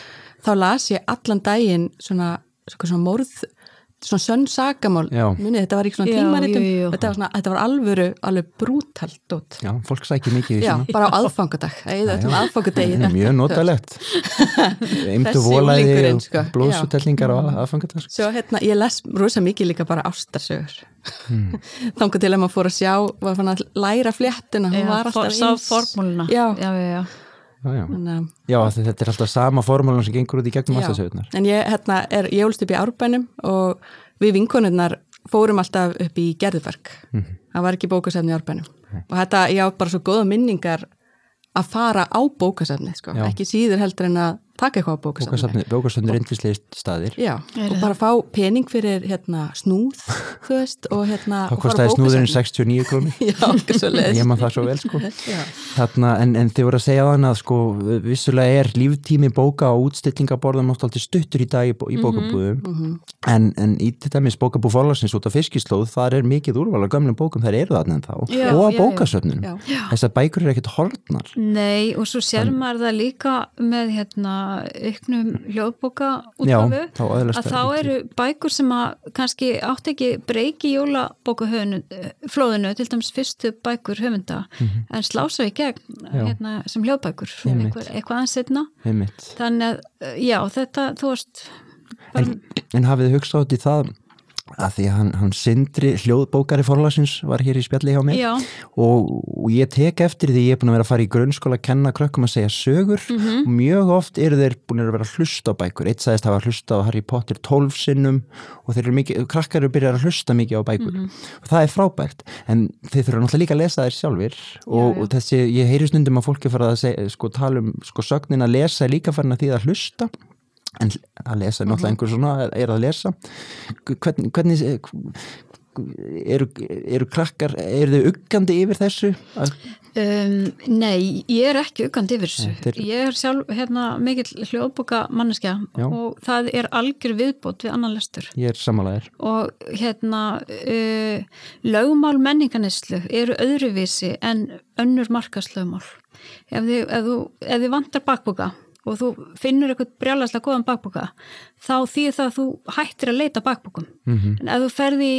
Þá las ég allan daginn svona, svona, svona morð svona sönn sagamál. Muni, þetta var ekki svona tímaritum. þetta, þetta var alvöru, alveg brútalt út.
Já, fólk sækir mikið
Já, bara á aðfangadag.
Mjög notalegt. Eimtu volaði og sko. blóðsutellingar á aðfangadag
sko. Svo hérna, ég les rosa mikið líka bara ástarsögur hmm. Þannig til að maður fór að sjá var fann að læra
var alltaf eins. Sá formúluna.
Já, já,
já
Já, já. En, já, þetta er alltaf sama formúlan sem gengur út í gegnum alltaf
En ég, hérna, er, ég ólst upp í árbænum og við vinkonunnar fórum alltaf upp í gerðverk mm -hmm. það var ekki bókasefni í árbænum okay. og þetta, ég á bara svo góða minningar að fara á bókasefni sko. ekki síður heldur en að taka eitthvað á bókasafni
bókasafni er yndislega staðir.
Já, og bara fá pening fyrir hérna, snúð veist, og hérna
þá kostiði snúðurinn 69 krónir
já,
ég maður það svo vel sko. Þarna, en, en þið voru að segja þannig að sko, vissulega er líftími bóka og útstillingaborðum náttúrulega stuttur í dag í, í mhm, bókabúðum. mm -hmm. en, en í þetta með bókabú fólarsins út af fiskislóð þar er mikið úrval á gamlum bókum, þar eru það nefn þá já, og á bókasöfnum þess að bækur eru ekkert hortnar
Nei, og svo sér maður það líka með hérna yknum hljóðboka útgáfu að þá eru bækur sem að kannski átt ekki breyki jólabókaflóðinu til dæmis fyrstu bækur höfunda mm -hmm. en slása í gegn hérna, sem hljóðbækur eitthvað, eitthvað ansetna þannig að já þetta þú veist
En, en hafið þið hugsað út í það að því að hann, hann Sindri hljóðbókari forlagsins var hér í spjalli hjá mér. Og, og ég tek eftir því ég er búin að vera að fara í grunnskóla að kenna krökkum að segja sögur. Mm -hmm. og mjög oft eru þeir búin að vera að hlusta á bækur. Eitt sagðist að hafa hlusta á Harry Potter 12 sinnum og þeir eru mikið, krakkar eru byrjað að hlusta mikið á bækur. Mm -hmm. og það er frábært. En þeir þurfa náttúrulega líka að lesa þær sjálfur og, já, já. og þessi, ég heyri snundum að fólki fara að segja, sko tala um sko sögnin að lesa líka farin að því að hlusta en að lesa er náttúrulega mhm. einhver svona er að lesa hvernig, hvernig eru, eru krakkar eru þau uggandi yfir þessu?
Um, nei, ég er ekki uggandi yfir þessu Þeir... ég er sjálf hérna, mikill hljóðboka manneskja Já. og það er algjör viðbót við annan lestur
ég er samanlegaður
og hérna uh, lögumál menninganislu eru öðruvísi en önnur markaslögumál ef þið, ef þú, ef þið vantar bakboka og þú finnur eitthvað brjálæslega góðan bakboka þá þýðir það að þú hættir að leita bakbokum mm -hmm. en ef þú ferði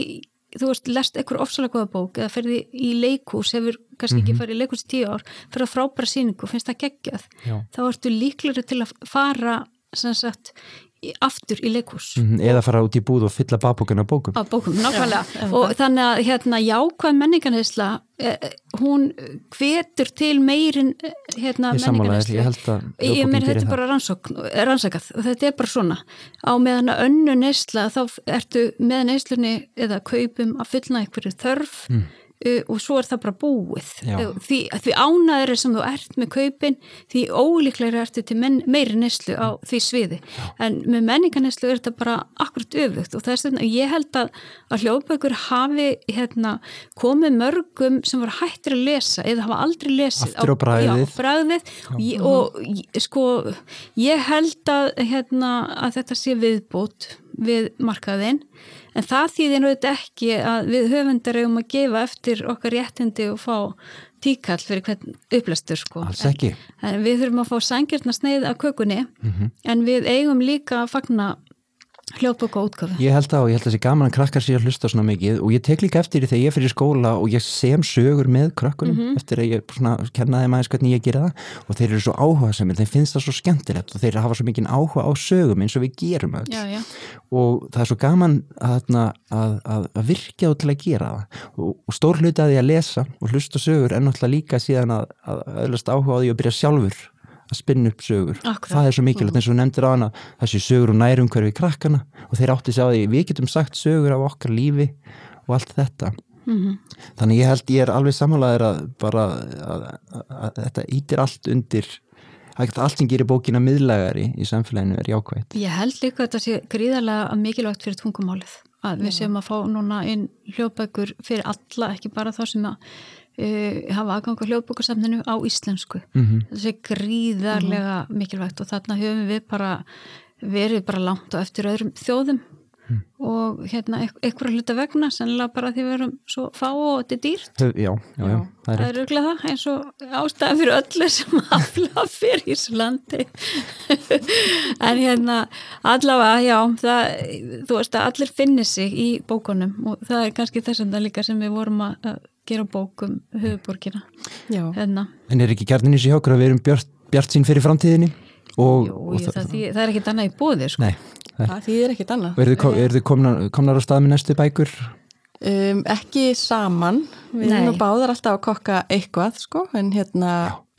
þú veist, lest eitthvað ofsalega góða bók eða ferði í leikús, hefur kannski mm -hmm. ekki mhm. farið í leikús í tíu ár, fyrir að frábæra síningu finnst það geggjað, Já. þá ertu líkleri til að fara sagt, aftur í leikús
mm -hmm, eða fara út í búð og fylla bakbókun á bókum.
Á bókum, nákvæmlega. Já, og þannig að hérna, jákvæð menningarneisla eh, hún hvetur til meirin eh, hérna, menningarneisla
ég held að
ég meir þetta er bara rannsakað. Og þetta er bara svona. Á meðan að önnu neisla þá ertu með neislunni eða kaupum að fyllna einhverju þörf mm og svo er það bara búið. Uh, því, því ánaður er sem þú ert með kaupin því ólíklega ertu til men, meiri neslu á því sviði. Já. en með menninganeslu er þetta bara akkurat öfugt og það er svona, ég held að, að hljóðbækur hafi hérna, komið mörgum sem voru hættir að lesa eða hafa aldrei lesið
aftur á bræðið,
og, ég, og sko ég held að, hérna, að þetta sé viðbót við markaðinn en það þýðir náttúrulega ekki að við höfundar eigum að gefa eftir okkar réttindi og fá tíkall fyrir hvern upplestur sko.
Alls ekki.
En, en við þurfum að fá sangirna sneið af kökunni mm -hmm. en við eigum líka að fagna hljóðbóka útgafi.
Ég held það og ég held að þessi gaman að krakkar sér að hlusta svona mikið og ég tek líka eftir því þegar ég fyrir skóla og ég sem sögur með krakkunum mm -hmm. eftir að ég svona kennaði maður hvernig ég gera það og þeir eru svo áhuga sem þeir finnst það svo skemmtilegt og þeir hafa svo mikið áhuga á sögum eins og við gerum öll já, já. og það er svo gaman að, að, að, að virkja og til að gera það og, og stór hluti að því að lesa og hlusta sögur en náttúrulega líka síðan að öðlast áhuga á því að byrja sjálfur að spinna upp sögur
Akkurat.
það er svo mikilvægt
Mm.
eins og nefndir á hana þessi sögur og nærum hverfi krakkana og þeir átti sig á því við getum sagt sögur af okkar lífi og allt þetta
Mhm.
þannig ég held ég er alveg samanlegaður að bara að, að, að þetta ítir allt undir allt sem gerir bókina miðlægari í samfélaginu er jákvægt
Ég held líka að þetta sé gríðarlega mikilvægt fyrir tungumálið að við séum að fá núna inn hljóðbækur fyrir alla, ekki bara þá sem að uh, hafa aðgang á hljóðbækursafninu á íslensku.
mm
Það sé gríðarlega mikilvægt og þarna höfum við bara verið bara langt á eftir öðrum þjóðum. Og hérna einhverja hluta vegna sennilega bara því við erum svo fá og þetta er dýrt.
já, já, já, það er
er auðvitað það eins og ástæða fyrir öllu sem afla fyrir í þessu landi. En hérna allavega, já það, þú veist að allir finnir sig í bókunum og það er kannski þess að það líka sem við vorum að gera bókum höfuborgina
Já,
hérna,
En er ekki í sig hjá okkur að við erum bjart, bjart sín fyrir framtíðinni? Og,
jú,
og
jú, það, það, það er ekkit annað í bóði sko.
Nei,
það þýðir ekkit annað.
og eru þið, komnar, komnar á stað með næstu bækur?
Um, ekki saman, við erum báðar alltaf að kokka eitthvað sko, en hérna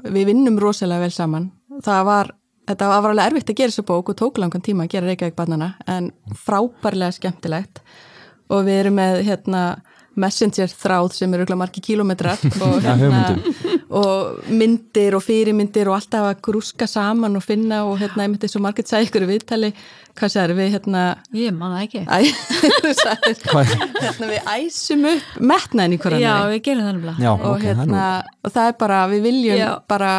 við vinnum rosalega vel saman. Það var, þetta var alveg erfitt að gera þessu bók og tók langan tíma að gera Reykjavík barnana en frábærlega skemmtilegt og við erum með hérna messenger þráð sem eru margir kílómetrar og, hérna, og myndir og fyrirmyndir og alltaf að grúska saman og finna og hérna ég myndi svo margir sæði ykkur viðtali hvað sér við hérna
ég man það ekki.
Æ, þú sagðir, hérna við æsum upp metnaðin í hverjum
já, við gerum það
Já,
og,
ok, það er
hérna, og það er bara, við viljum
Já.
bara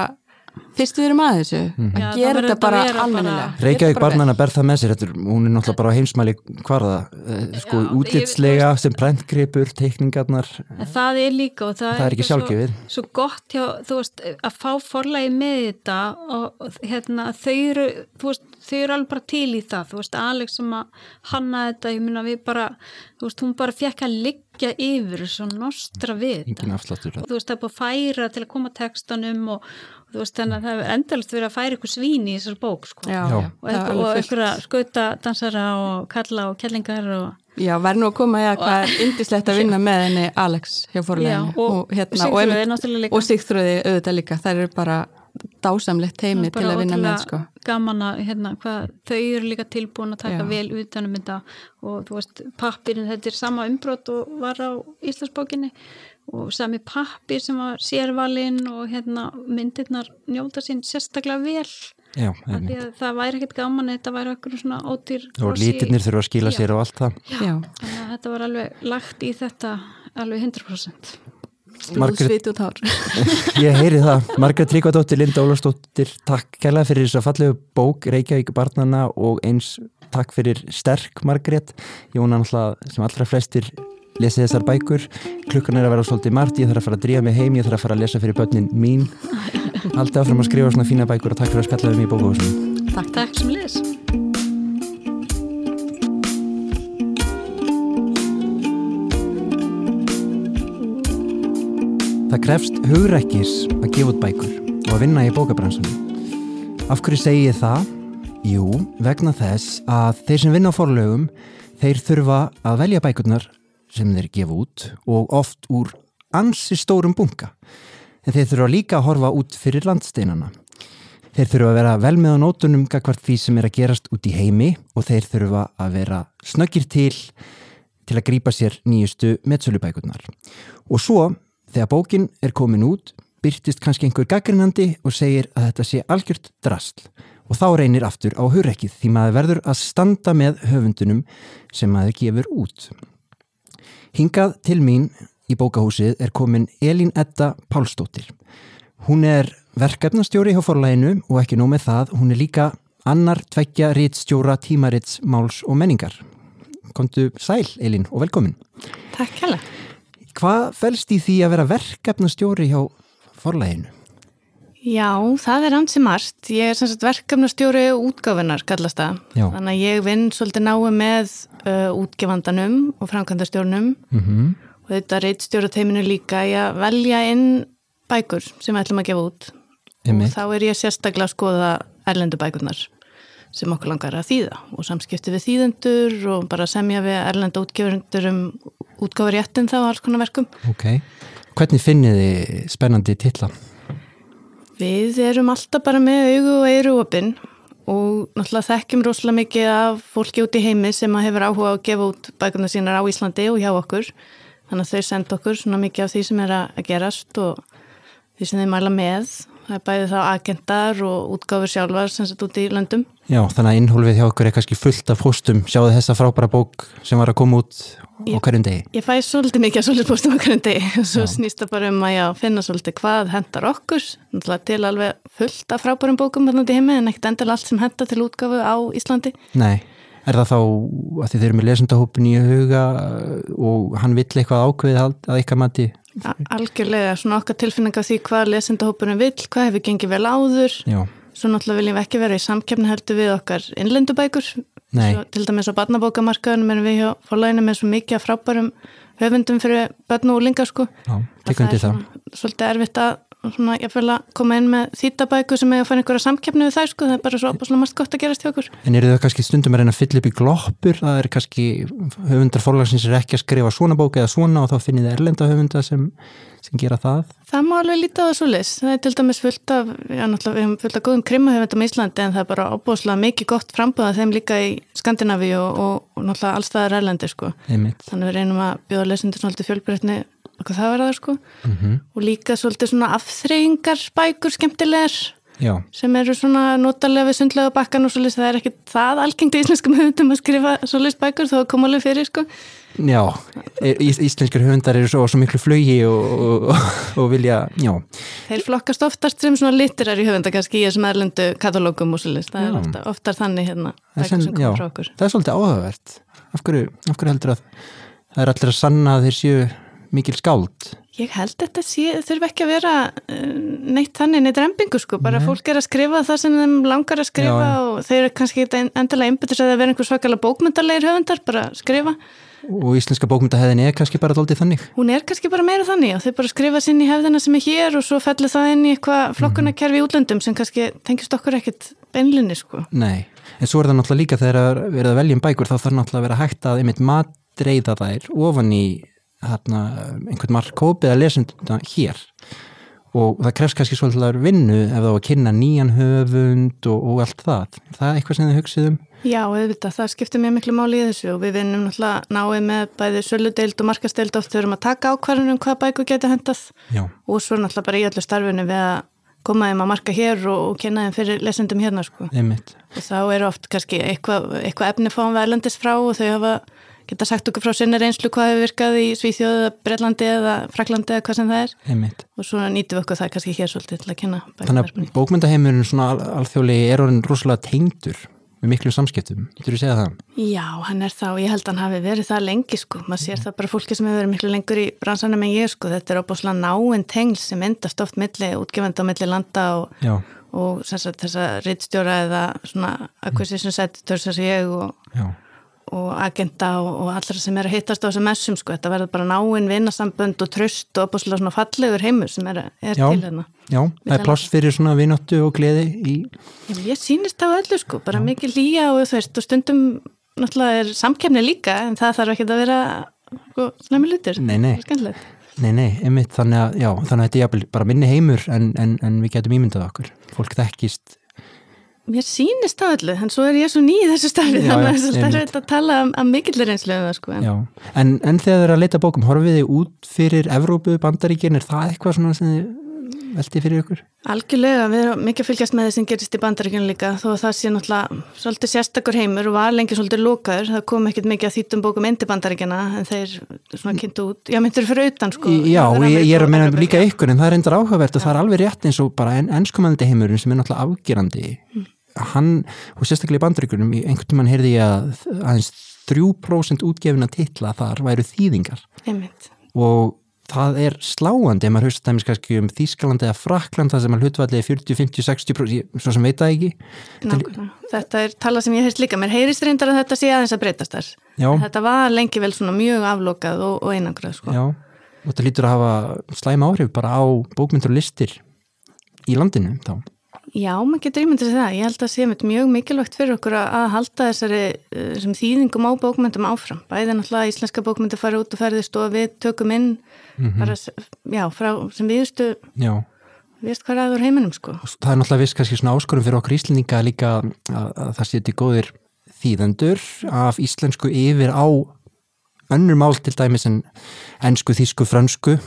fyrst við erum að þessu
Mhm.
að
Já, það
gera þetta bara
að
nú Reykjavík barnana ber það með sér er- hún er náttúrulega bara heimsmæli hvarða, eh, sko útlitslega sem prentgripur, teikningarnar
það er líka og það,
Það er ekki
svo-
sjálfgefið.
Svo, gott hjá, þú veist, að fá forlægi með þetta og hérna, þau eru, veist, þau eru alveg bara til í það, þú veist, Alex sem að hanna þetta, ég minna við bara, þú veist, hún bara fekk að liggja yfir svo nostra við
engin
þetta.
afsláttur
Og þú veist, það er búið að færa til að koma textanum og þú veist, þannig að það er endalist verið að færa ykkur svín í þessar bók, sko.
Já,
Já.
Og, og
fullt.
einhverja skauta dansara og kalla og kellingar og
Já, verð nú að koma eða hvað er indislegt að vinna með henni Alex hjá fórleginu
Já, og
einmitt-
náttúrulega líka.
og Sigþröði auðvitað líka, það eru bara dásamlegt teimi til að vinna með sko.
gaman að hérna, hvað, þau eru líka tilbúin að taka
Já.
vel utanum þetta og þú veist, pappirinn, þetta er sama umbrot og var á Íslandsbókinni og sami pappir sem var sérvalinn og hérna myndirnar njóta sín sérstaklega vel.
Já,
það væri ekkert gaman að þetta væri okkur svona ódýr
og lítirnir þurfa að skila
Já.
sér og allt það.
Já,
þannig að þetta var alveg lagt í þetta alveg 100%
Margrét-
blúðsvit og tár.
Ég heyri það, Margrét Tryggvadóttir, Linda Ólafsdóttir takk kærlega fyrir þess að fallegu bók Reykjavík barnana og eins takk fyrir sterk Margrét. Ég vona náttúrulega sem allra flestir lesi þessar bækur, klukkan er að vera svolítið margt, ég þarf að fara að drífa mig heim ég þarf að fara að lesa fyrir börnin mín. Haldið áfram að skrifa svona fína bækur og takk fyrir að spjalla um í bókuhúsinu
Takk, takk. Sem liðs
Það krefst hugrekkis að gefa út bækur og að vinna í bókabransunum. Af hverju segi ég það? Jú, vegna þess að þeir sem vinna á forlögum, þeir þurfa að velja bækurnar sem þeir gefa út og oft úr ansi stórum bunga. En þeir þurfa líka að horfa út fyrir landsteinana. Þeir þurfa að vera vel með á nótunum gagvart því sem er að gerast út í heimi og þeir þurfa að vera snöggir til til að grípa sér nýjustu metsölubækurnar. Og svo, þegar bókin er komin út, byrtist kannski einhver gaggrinandi og segir að þetta sé algjört drasl. Og þá reynir aftur á hurrekkið því maður verður að standa með höfundunum sem maður gefur út. Hingað til mín í bókahúsið er komin Elín Edda Pálsdóttir. Hún er verkefnastjóri hjá forlæginu og ekki nóg með það, hún er líka annar tveggja rítstjóra tímarits máls og menningar. Komdu sæl, Elín, og velkomin.
Takk hella.
Hvað felst í því að vera verkefnastjóri hjá forlæginu?
Já, það er hansi margt. Ég er sem verkefnastjóri útgáfinar, kallast það. Þannig að ég vinn svolítið náu með uh, útgefandanum og framkvæmdastjórnum
Mm -hmm.
og þetta reitstjóra teiminu líka í að velja inn bækur sem við ætlum að gefa út.
Einmitt.
Og þá er ég sérstaklega að skoða erlendu bækurnar sem okkur langar að þýða og samskipti við þýðendur og bara semja við erlenda útgefundur um útgáfuréttin þá og alls konar verkum.
Ok. Hvernig finnið þið spennandi titla?
Við erum alltaf bara með augu og eiru opinn og náttúrulega þekkjum rosalega mikið af fólki út í heimi sem hefur áhuga að gefa út bækuna sínar á Íslandi og hjá okkur. Þannig að þau senda okkur svona mikið af því sem er að gerast og því sem þau mæla með. Það er bæðið þá agendar og útgáfur sjálfar sem sett út í löndum.
Já, þannig að innhólfið hjá okkur er kannski fullt af postum. Sjáðu þessa frábæra bók sem var að koma út á hverjum degi.
Ég fæ svolítið mikið að svolítið postum á hverjum degi og svo snýst það bara um að já, finna svolítið hvað hendar okkur. Náttúrulega til alveg fullt af frábærum bókum þarna út í heimi en ekkert endal allt sem hendar til útgáfu á Íslandi.
Nei. Er það þá að þið eru með lesendahópin í huga og hann vill eitthvað ákveðið að ykkar mati?
Algjörlega, svona okkar tilfinninga því hvað lesendahópunum vill, hvað hefur gengið vel áður.
Já.
Svo náttúrulega viljum við ekki vera í samkefni heldur við okkar innlendubækur. Svo, til dæmis á barnabókamarkaðunum erum við hjá fórlæginu með svo mikið frábærum höfundum fyrir börn og úlingar sko.
Já, það.
það. Svolítið erfitt að svona, ég fæl að koma inn með þýtabæku sem hefur fann einhverja samkeppni við þær sko, það er bara svo opaslega margt gott að gerast hjá okkur.
En eru þau kannski stundum að reyna að fylla upp í gloppur, það er kannski höfundar fórlagsins er ekki að skrifa svona bók eða svona og þá finnir það erlenda höfunda sem, sem gera það?
Það má alveg lítið á það svo lis, það er til dæmis fullt af, já náttúrulega við hefum fullt af góðum krimahöfundum í Íslandi en það er bara opaslega mikið gott frambúða þeim líka í Skandinavíu og, og, og náttúrulega allstaðar erlendi sko.
Einmitt.
Þannig við reynum að bjóða lesendur svolítið fjölbreytni hvað það verða sko mm -hmm. og líka svolítið svona afþreyingar bækur skemmtilegar
Já.
sem eru svona notalega við sundlega bakkan og svolítið það er ekki það algengt í íslenskum höfundum að skrifa svolítið bækur þó að koma alveg fyrir sko
Já, ís íslenskar höfundar eru svo, svo miklu flögi og, og, og vilja, já
Þeir flokkast oftast sem svona litterar í höfunda kannski í þessum erlendu katalógum og svolítið það já. er ofta, oftar þannig hérna
bækur sem frá okkur Það er svolítið áhugavert af hverju, af hverju heldur að það er allir að sanna að þeir séu mikil skáld?
Ég held þetta sé, þurfi ekki að vera eh, neitt þannig, neitt rempingu sko, bara Nei. fólk er að skrifa það sem þeim langar að skrifa Já, og þeir eru kannski endilega einbyrðis að það vera einhver svakalega bókmyndarleir höfundar, bara skrifa.
Og íslenska bókmyndahefðin er kannski bara doldið þannig?
Hún er kannski bara meira þannig og þeir bara skrifa sinn í hefðina sem er hér og svo fellir það inn í eitthvað flokkunarkerfi í útlöndum sem kannski tengist okkur ekkit beinlinni sko.
Nei, en svo er það náttúrulega líka þegar erum að velja um bækur þá þarf náttúrulega að vera hægt að einmitt matreiða þær ofan í hérna, einhvern markkóp eða lesunduna hér og það krefst kannski svolítið vinnu ef þá að kynna nýjan höfund og, og allt það. Það er eitthvað sem þið hugsið um?
Já, auðvitað, það skiptir mjög miklu máli í þessu og við vinnum náttúrulega náið með bæði söludeild og markasteild oft þurfum að taka ákvarðunum hvað bæku geta hendað
Já.
og svo náttúrulega bara í öllu starfinu við að koma þeim að marka hér og, og kynna þeim fyrir lesendum hérna sko. og þá eru oft kannski eitthvað, eitthvað efni fáum við erlendist frá og þau hafa geta sagt okkur frá sinni reynslu hvað hefur virkað í Svíþjóðu, Breitlandi eða Fraklandi eða hvað sem það er.
Einmitt.
og svo nýtum við okkur það kannski hér svolítið til að kynna
Þannig að bókmyndaheimurinn svona al alþjóðlegi er orðin rosalega tengdur með miklu samskiptum, getur þú segjað það?
Já, hann er þá, ég held að hann hafi verið það lengi sko, maður sér það bara fólki sem hefur verið miklu lengur í bransanum en ég sko, þetta er óbúslega náinn tengl sem endast oft milli útgefandi á milli landa og, og þess að rittstjóra eða svona acquisition editors eins og ég og
Já
og agenda og, og allra sem er að hittast á þessum messum sko, þetta verður bara náinn vinnasambönd og tröst og opaslega svona fallegur heimur sem er, er
já,
til hérna.
Já, það er pláss fyrir svona vinnóttu og gleði í...
Ég, ég sýnist á öllu sko, bara já. mikið líja og þú veist og stundum náttúrulega er samkefni líka en það þarf ekki að vera sko, slemmi lutur
Nei, nei, nei, nei einmitt, þannig að, já, þannig að þetta er bara minni heimur en, en, en við getum ímyndað okkur. Fólk þekkist
Mér sýnist það öllu, en svo er ég svo ný í þessu starfi, já, þannig að það er þetta að tala um, að mikillir einslu það sko.
En. En, en þegar þið er að leita bókum, horfið þið út fyrir Evrópu, bandaríkin, er það eitthvað svona sem þið veldi fyrir ykkur?
Algjörlega, við erum mikið að fylgjast með þess sem gerist í bandaríkinu líka, þó að það sé náttúrulega svolítið sérstakur heimur og var lengi svolítið lókaður, það kom ekkit mikið að þýttum bókum indi bandaríkina, en þeir svona kynntu út, já myndir fyrir utan sko.
Já, ég, ég er að meina líka ykkur, en það er endur áhugavert og það er alveg rétt eins og bara ennskomandi heimurinn sem er náttúrulega afgerandi mm hann, og sérstaklega í bandreikunum einhvern tíman heyrði ég að aðeins 3% útgefina titla þar væru þýðingar.
Einmitt.
og það er sláandi ef maður höfst dæmis kannski um Þískaland eða Frakland það sem er hlutvallið 40, 50, 60% svo sem veit það ekki.
Nákvæmlega. Þetta er tala sem ég heist líka. Mér heyrist reyndar að þetta sé aðeins að breytast þar. Þetta var lengi vel svona mjög aflokað og, og einangrað sko.
Já, og þetta lítur að hafa slæma áhrif bara á bókmyndur og listir í landinu þá
Já, maður getur ímyndið það. Ég held að sé mjög mikilvægt fyrir okkur að halda þessari uh, þýðingum á bókmyndum áfram. Bæði náttúrulega íslenska bókmyndi fara út og ferðist og við tökum inn mm -hmm. bara, já, frá sem viðstu
já.
vist hvað aður heiminum sko.
Það er náttúrulega viss kannski svona áskorum fyrir okkur íslendinga líka að, að það seti góðir þýðendur af íslensku yfir á önnur mál til dæmis en ennsku, þísku, fransku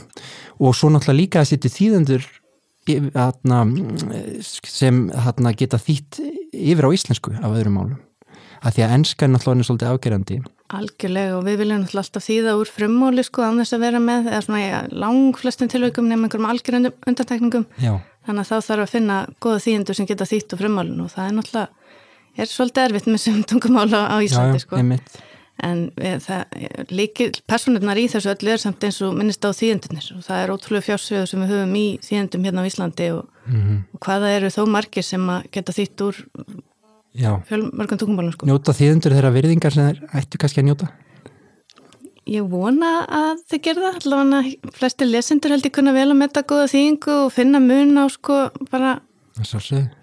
og svo náttúrulega líka að seti þýðendur sem geta þýtt yfir á íslensku af öðrum málum að því að ennska er náttúrulega svolítið ágerandi
Algjörlega og við viljum náttúrulega alltaf þýða úr frummóli sko án þess að vera með eða svona ja, lang flestum tilvægum nefnum einhverjum algjörandum undantekningum
Já.
þannig að þá þarf að finna goða þýjendur sem geta þýtt úr frummólinu og það er náttúrulega er svolítið erfitt með sem tungumála á Íslandi
Já,
sko
einmitt.
En það líkil personurnar í þessu öllu er samt eins og minnist á þýjendurnir og það er ótrúlega fjársviðu sem við höfum í þýjendum hérna á Íslandi og, mm -hmm. og hvaða eru þó margir sem geta þýtt úr fjölmörgum tungumálum sko.
Njóta þýðendur þeirra virðingar sem þeir ættu kannski að njóta?
Ég vona að þið gerða allavega flesti lesendur held ég kunna vel að metta góða þýðingu og finna mun á sko bara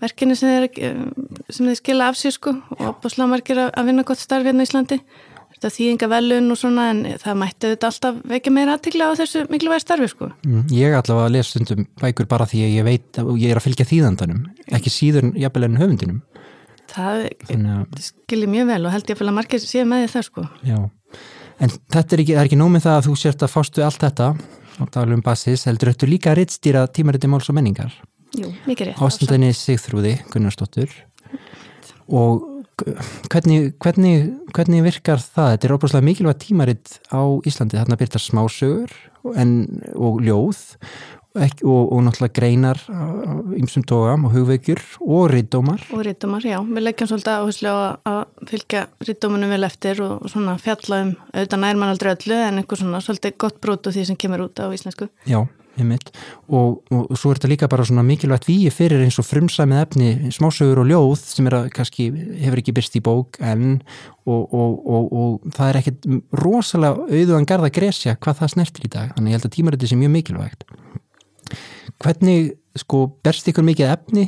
verkinu sem þeir, sem þeir skila af sér sko. Og opaslega margir að vinna gott starf hérna í Íslandi þetta þýðinga velun og svona en það mætti þetta alltaf vekja meira aðtikla á þessu mikilvægi starfi sko.
Mm, ég allavega að lesa stundum bækur bara því að ég veit og ég er að fylgja þýðandanum ekki síður jafnvel en höfundinum.
Það skilir mjög vel og held ég að margir séu með því það sko.
Já, en þetta er ekki, er ekki nómið það að þú sért að fástu allt þetta á daglegum basis, heldur þetta líka að rittstýra tímariti máls og menningar?
Jú, mikið rétt
Ástundinni Sigþrúði Gunnarsdóttur. Og hvernig, hvernig, hvernig virkar það? Þetta er óbúslega mikilvægt tímaritt á Íslandi, þarna byrtar smásögur en, og ljóð Ekki, og, og náttúrulega greinar ymsum tógam og hugveikjur og riddómar
og riddómar, já, við leggjum svolítið áherslu á að fylgja riddómanum vel eftir og svona fjalla um auðvitað nær mann aldrei öllu en eitthvað svona svolítið gott brot og því sem kemur út á íslensku.
Já, og, og, og svo er þetta líka bara svona mikilvægt víi fyrir eins og frumsæmið efni smásögur og ljóð sem er að kannski hefur ekki byrst í bók en og það er ekkert rosalega auðvöðan garda gresja hvað það snertir í dag þannig ég held að tímaröndi sé mjög mikilvægt Hvernig, sko, berst ykkur mikið efni?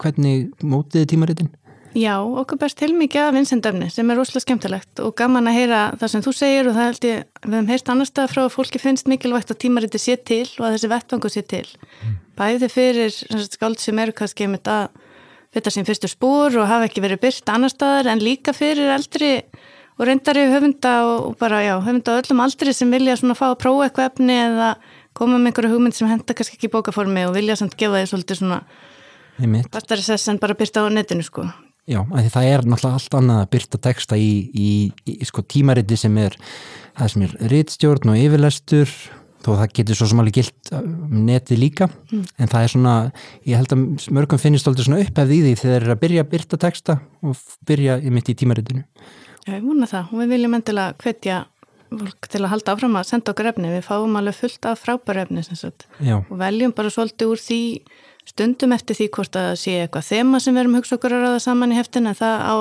Hvernig mótiði tímaritin?
Já, okkur berst til mikið af vinsendöfni sem er rosalega skemmtilegt og gaman að heyra það sem þú segir og það held ég, við hefum heyrst annar stað frá að fólki finnst mikilvægt að tímariti sé til og að þessi vettvangu sé til. Mm. Bæði fyrir skáld sem eru kannski um þetta þetta sem fyrstur spór og hafa ekki verið byrt annar staðar en líka fyrir eldri og reyndari höfunda og bara, já, höfunda öllum aldri sem vilja svona fá að prófa eitthvað efni eða koma með einhverju hugmynd sem henda kannski ekki bókaformi og vilja samt gefa því svolítið svona fastari sess en bara byrta á netinu sko.
Já, það er náttúrulega allt annað að byrta texta í, í, í sko, tímariti sem er það sem er rittstjórn og yfirlestur þó það getur svo sem alveg gilt um neti líka, mm. en það er svona ég held að mörgum finnist alltaf svona upphefð í því þegar þeir eru að byrja að byrta texta og byrja mitt í tímaritinu.
Já, ég vona það. Og við viljum endilega hvetja fólk til að halda áfram að senda okkur efni. Við fáum alveg fullt af frábæru efni og veljum bara svolítið úr því stundum eftir því hvort að sé eitthvað þema sem við erum hugsa okkur að ræða saman í heftin en það á,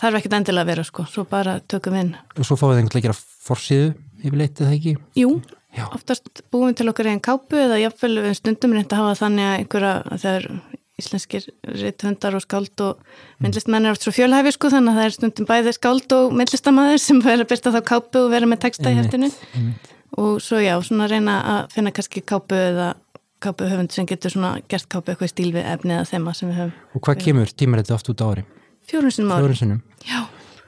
þarf ekkit endilega að vera sko, svo bara tökum við inn
Og svo fáið einhvern veginn að forsiðu yfirleitið það ekki?
Jú, Já. oftast búum við til okkur einn kápu eða jáfnvel stundum reynda að hafa þannig að einhverja þegar íslenskir rithundar og skáld og myndlistmenn er oft svo fjölhæfi sko þannig að það er stundum bæði skáld og myndlistamæður sem verður að byrta þá kápu og vera með texta í hættinu og svo já, svona reyna að finna kannski kápu eða kápu höfund sem getur svona gert kápu eitthvað stíl við efni eða þema sem við höfum.
Og hvað kemur tímarætti oft út á ári?
Fjórunsinnum ári.
Fjórun sinnum.
Já.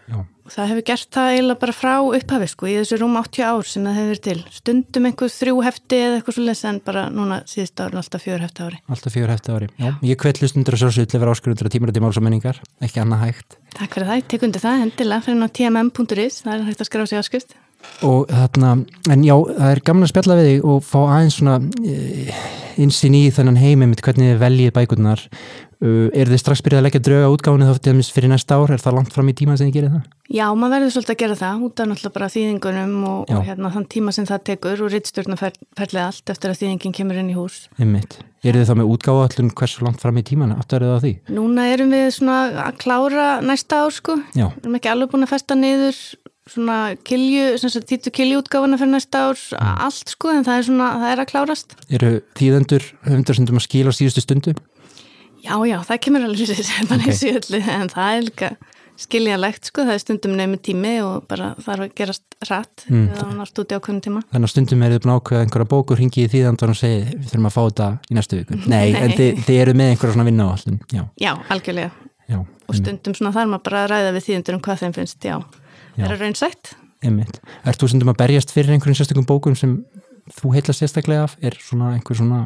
Já. og það hefur gert það eiginlega bara frá upphafi sko, í þessu rúm 80 ár sem það hefur til. Stundum einhver þrjú hefti eða eitthvað svolítið en bara núna síðust ári alltaf fjör hefti ári.
Alltaf fjör hefti ári, já, ég kvelli stundur að sjósuð til að vera áskurður að tímaröndi máls og menningar ekki annað hægt.
Takk fyrir það, ég tek undir það, hendilega fyrir ná tmm.is, það er hægt að skrá sig áskust
og þarna, en já, það er gaman að spjalla við þig og fá aðeins svona e, insinn í þennan heimim hvernig þið veljið bækurnar. Uh, er þið strax byrjað að leggja drauga útgáðinu þá fyrir næsta ár, er það langt fram í tíma sem þið gerir það?
Já, maður verður svolítið að gera það. Út af náttúrulega bara þýðingunum og, og hérna þann tíma sem það tekur og rittstjórnaferðlega allt eftir að þýðingin kemur inn í hús.
Einmitt. Er þið þá með útgáðu allum hversu langt fram í tíman aftur er það því?
Núna erum við svona að klára næsta ár sko, við erum ekki alveg búin að festa niður svona kilju, títu kiljuútgáfana fyrir næsta ár, mm. allt sko en það er svona, það er að klárast
Eru tíðendur höfndur sem þú maður skil á síðustu stundu?
Já, já, það kemur alveg sér okay. en það er líka skiljanlegt sko, það er stundum nefnir tími og bara þarf að gerast rætt mm. eða hann átt út í ákveðin tíma
Þannig að stundum er þið búin ákveða einhverja bókur hingið í þýðandur og segi við þurfum að fá þetta í næstu viku Nei, Nei. en þið, þið eru með einhverja svona vinna á allin
Já, já algjörlega já, og stundum svona þarf maður bara að ræða við þýðandur um hvað þeim finnst, já. Það er raunsætt.
Er þú stundum að berjast fyrir einhverjum sérstökum bókum sem þú heitla sérstaklega af, er svona einhver svona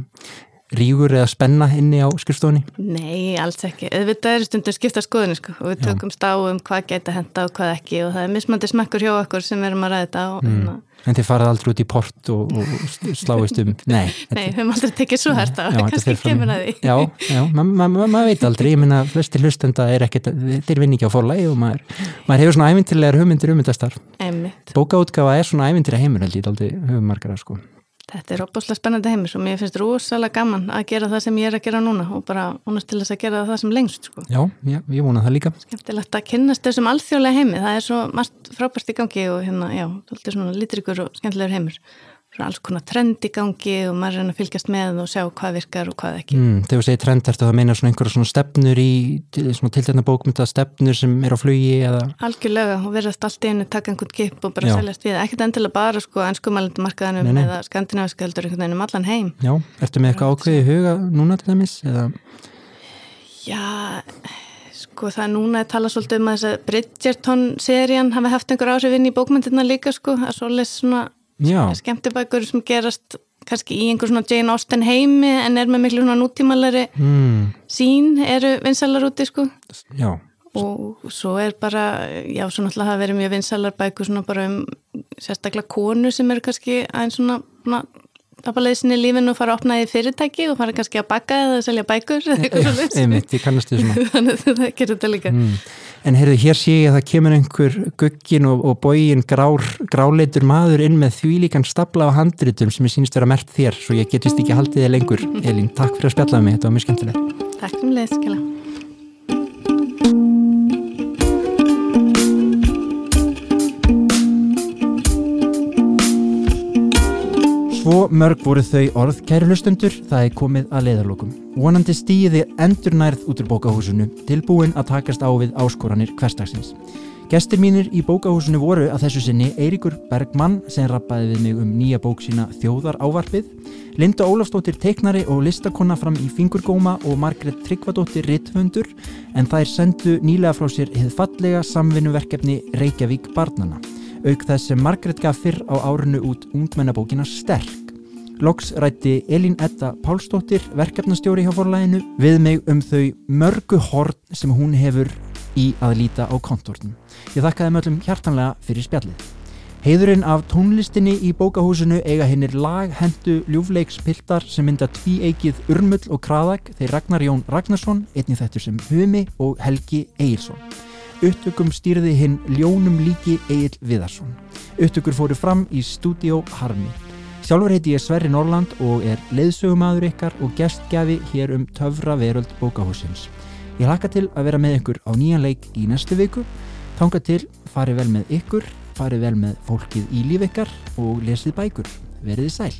rígur eða spenna inni á skrifstofunni?
Nei, alls ekki. Þetta er stundum skipta skoðinu sko og við tökum stáum hvað geta henda og hvað ekki og það er mismandi smekkur hjá okkur sem erum að ræða þetta og mm. Hérna-
en þið farað aldrei út í port og, og sláist um
Nei, Nei við höfum aldrei tekið svo hægt á kannski kemur að því.
Já, já maður ma ma ma veit aldrei, ég minna flesti hlustenda er ekkert, þeir vinn ekki á forlægi og maður, maður hefur svona ævintilegar hugmyndir um þetta starf. Bókaútgafa er svona ævintilega heimur held ég aldrei höfum margar að sko
Þetta er opaslega spennandi heimis og mér finnst rosalega gaman að gera það sem ég er að gera núna og bara vonast til þess að gera það sem lengst sko.
Já, já, ég vona það líka.
Skemmtilegt að kynast þessum alþjóðlega heimi. Það er svo margt frábært í gangi og hérna, já, þetta er svona litrikur og skemmtilegur heimur alls konar trend í gangi og maður er að fylgjast með og sjá hvað virkar og hvað ekki
mm, Þegar þú segir trend, ertu það að meina svona einhverja svona stefnur í tiltegna bókmynda stefnur sem er á flugi eða?
Algjörlega, og verðast allt í einu taka einhvern kip og bara Já. seljast við, ekkert endilega bara sko ennskumælandi markaðanum eða skandinaviska heldur einhvern veginn um allan heim
Já, ertu með eitthvað ákveði huga núna til dæmis? Eða?
Já, sko það er núna að tala svolítið um að þess að Bridgerton-serían hafi haft einhver áhrifinn í bókmyndina líka sko, að svolítið svona skemmtibækur sem gerast kannski í einhver svona Jane Austen heimi en er með miklu svona nútímalari mm. sín eru vinsalar úti sko
já.
og svo er bara já, svo náttúrulega hafa verið mjög vinsalar bækur svona bara um sérstaklega konu sem eru kannski aðeins svona, svona tapaleðisinn í lífinu og fara að opna í fyrirtæki og fara kannski að baka eða að selja bækur eða eitthvað
svona.
Þannig að það gerir þetta líka. Mm.
En heyrðu, hér sé ég að það kemur einhver guggin og, og bógin gráleitur maður inn með því líkan stapla á handritum sem ég sínist vera mert þér, svo ég getist ekki haldið þig lengur. Elín, takk fyrir að spjallaði mig, þetta var mjög skemmtilegt.
Takk um leið, skilja.
Svo mörg voru þau orð kæru hlustundur, það er komið að leiðarlokum. Vonandi stýði endur nærð út úr bókahúsinu, tilbúin að takast á við áskoranir hverstagsins. Gestir mínir í bókahúsinu voru að þessu sinni Eiríkur Bergmann sem rappaði við mig um nýja bók sína Þjóðar ávarfið, Linda Ólafstóttir teiknari og listakonna fram í Fingurgóma og Margret Tryggvadóttir Rittvöndur en þær sendu nýlega frá sér hið fallega samvinnuverkefni Reykjavík barnana auk þess sem Margret gaf fyrr á árinu út ungmennabókina Sterk. Loks rætti Elín Edda Pálsdóttir, verkefnastjóri hjá forlæginu, við mig um þau mörgu horn sem hún hefur í að líta á kontortnum. Ég þakkaði möllum hjartanlega fyrir spjallið. Heiðurinn af tónlistinni í bókahúsinu eiga hinnir laghendu ljúfleikspiltar sem mynda tví eigið Urmull og Kraðag þeir Ragnar Jón Ragnarsson, einnig þettur sem Humi og Helgi Eilsson. Upptökum stýrði hinn Ljónum líki Egil Viðarsson. Upptökur fóru fram í stúdíó Harmi. Sjálfur heiti ég Sverri Norland og er leiðsögumadur ykkar og gestgjafi hér um töfra veröld bókahúsins. Ég hlakka til að vera með ykkur á nýjan leik í næstu viku. Tánka til, farið vel með ykkur, farið vel með fólkið í líf ykkar og lesið bækur. Verðið sæl.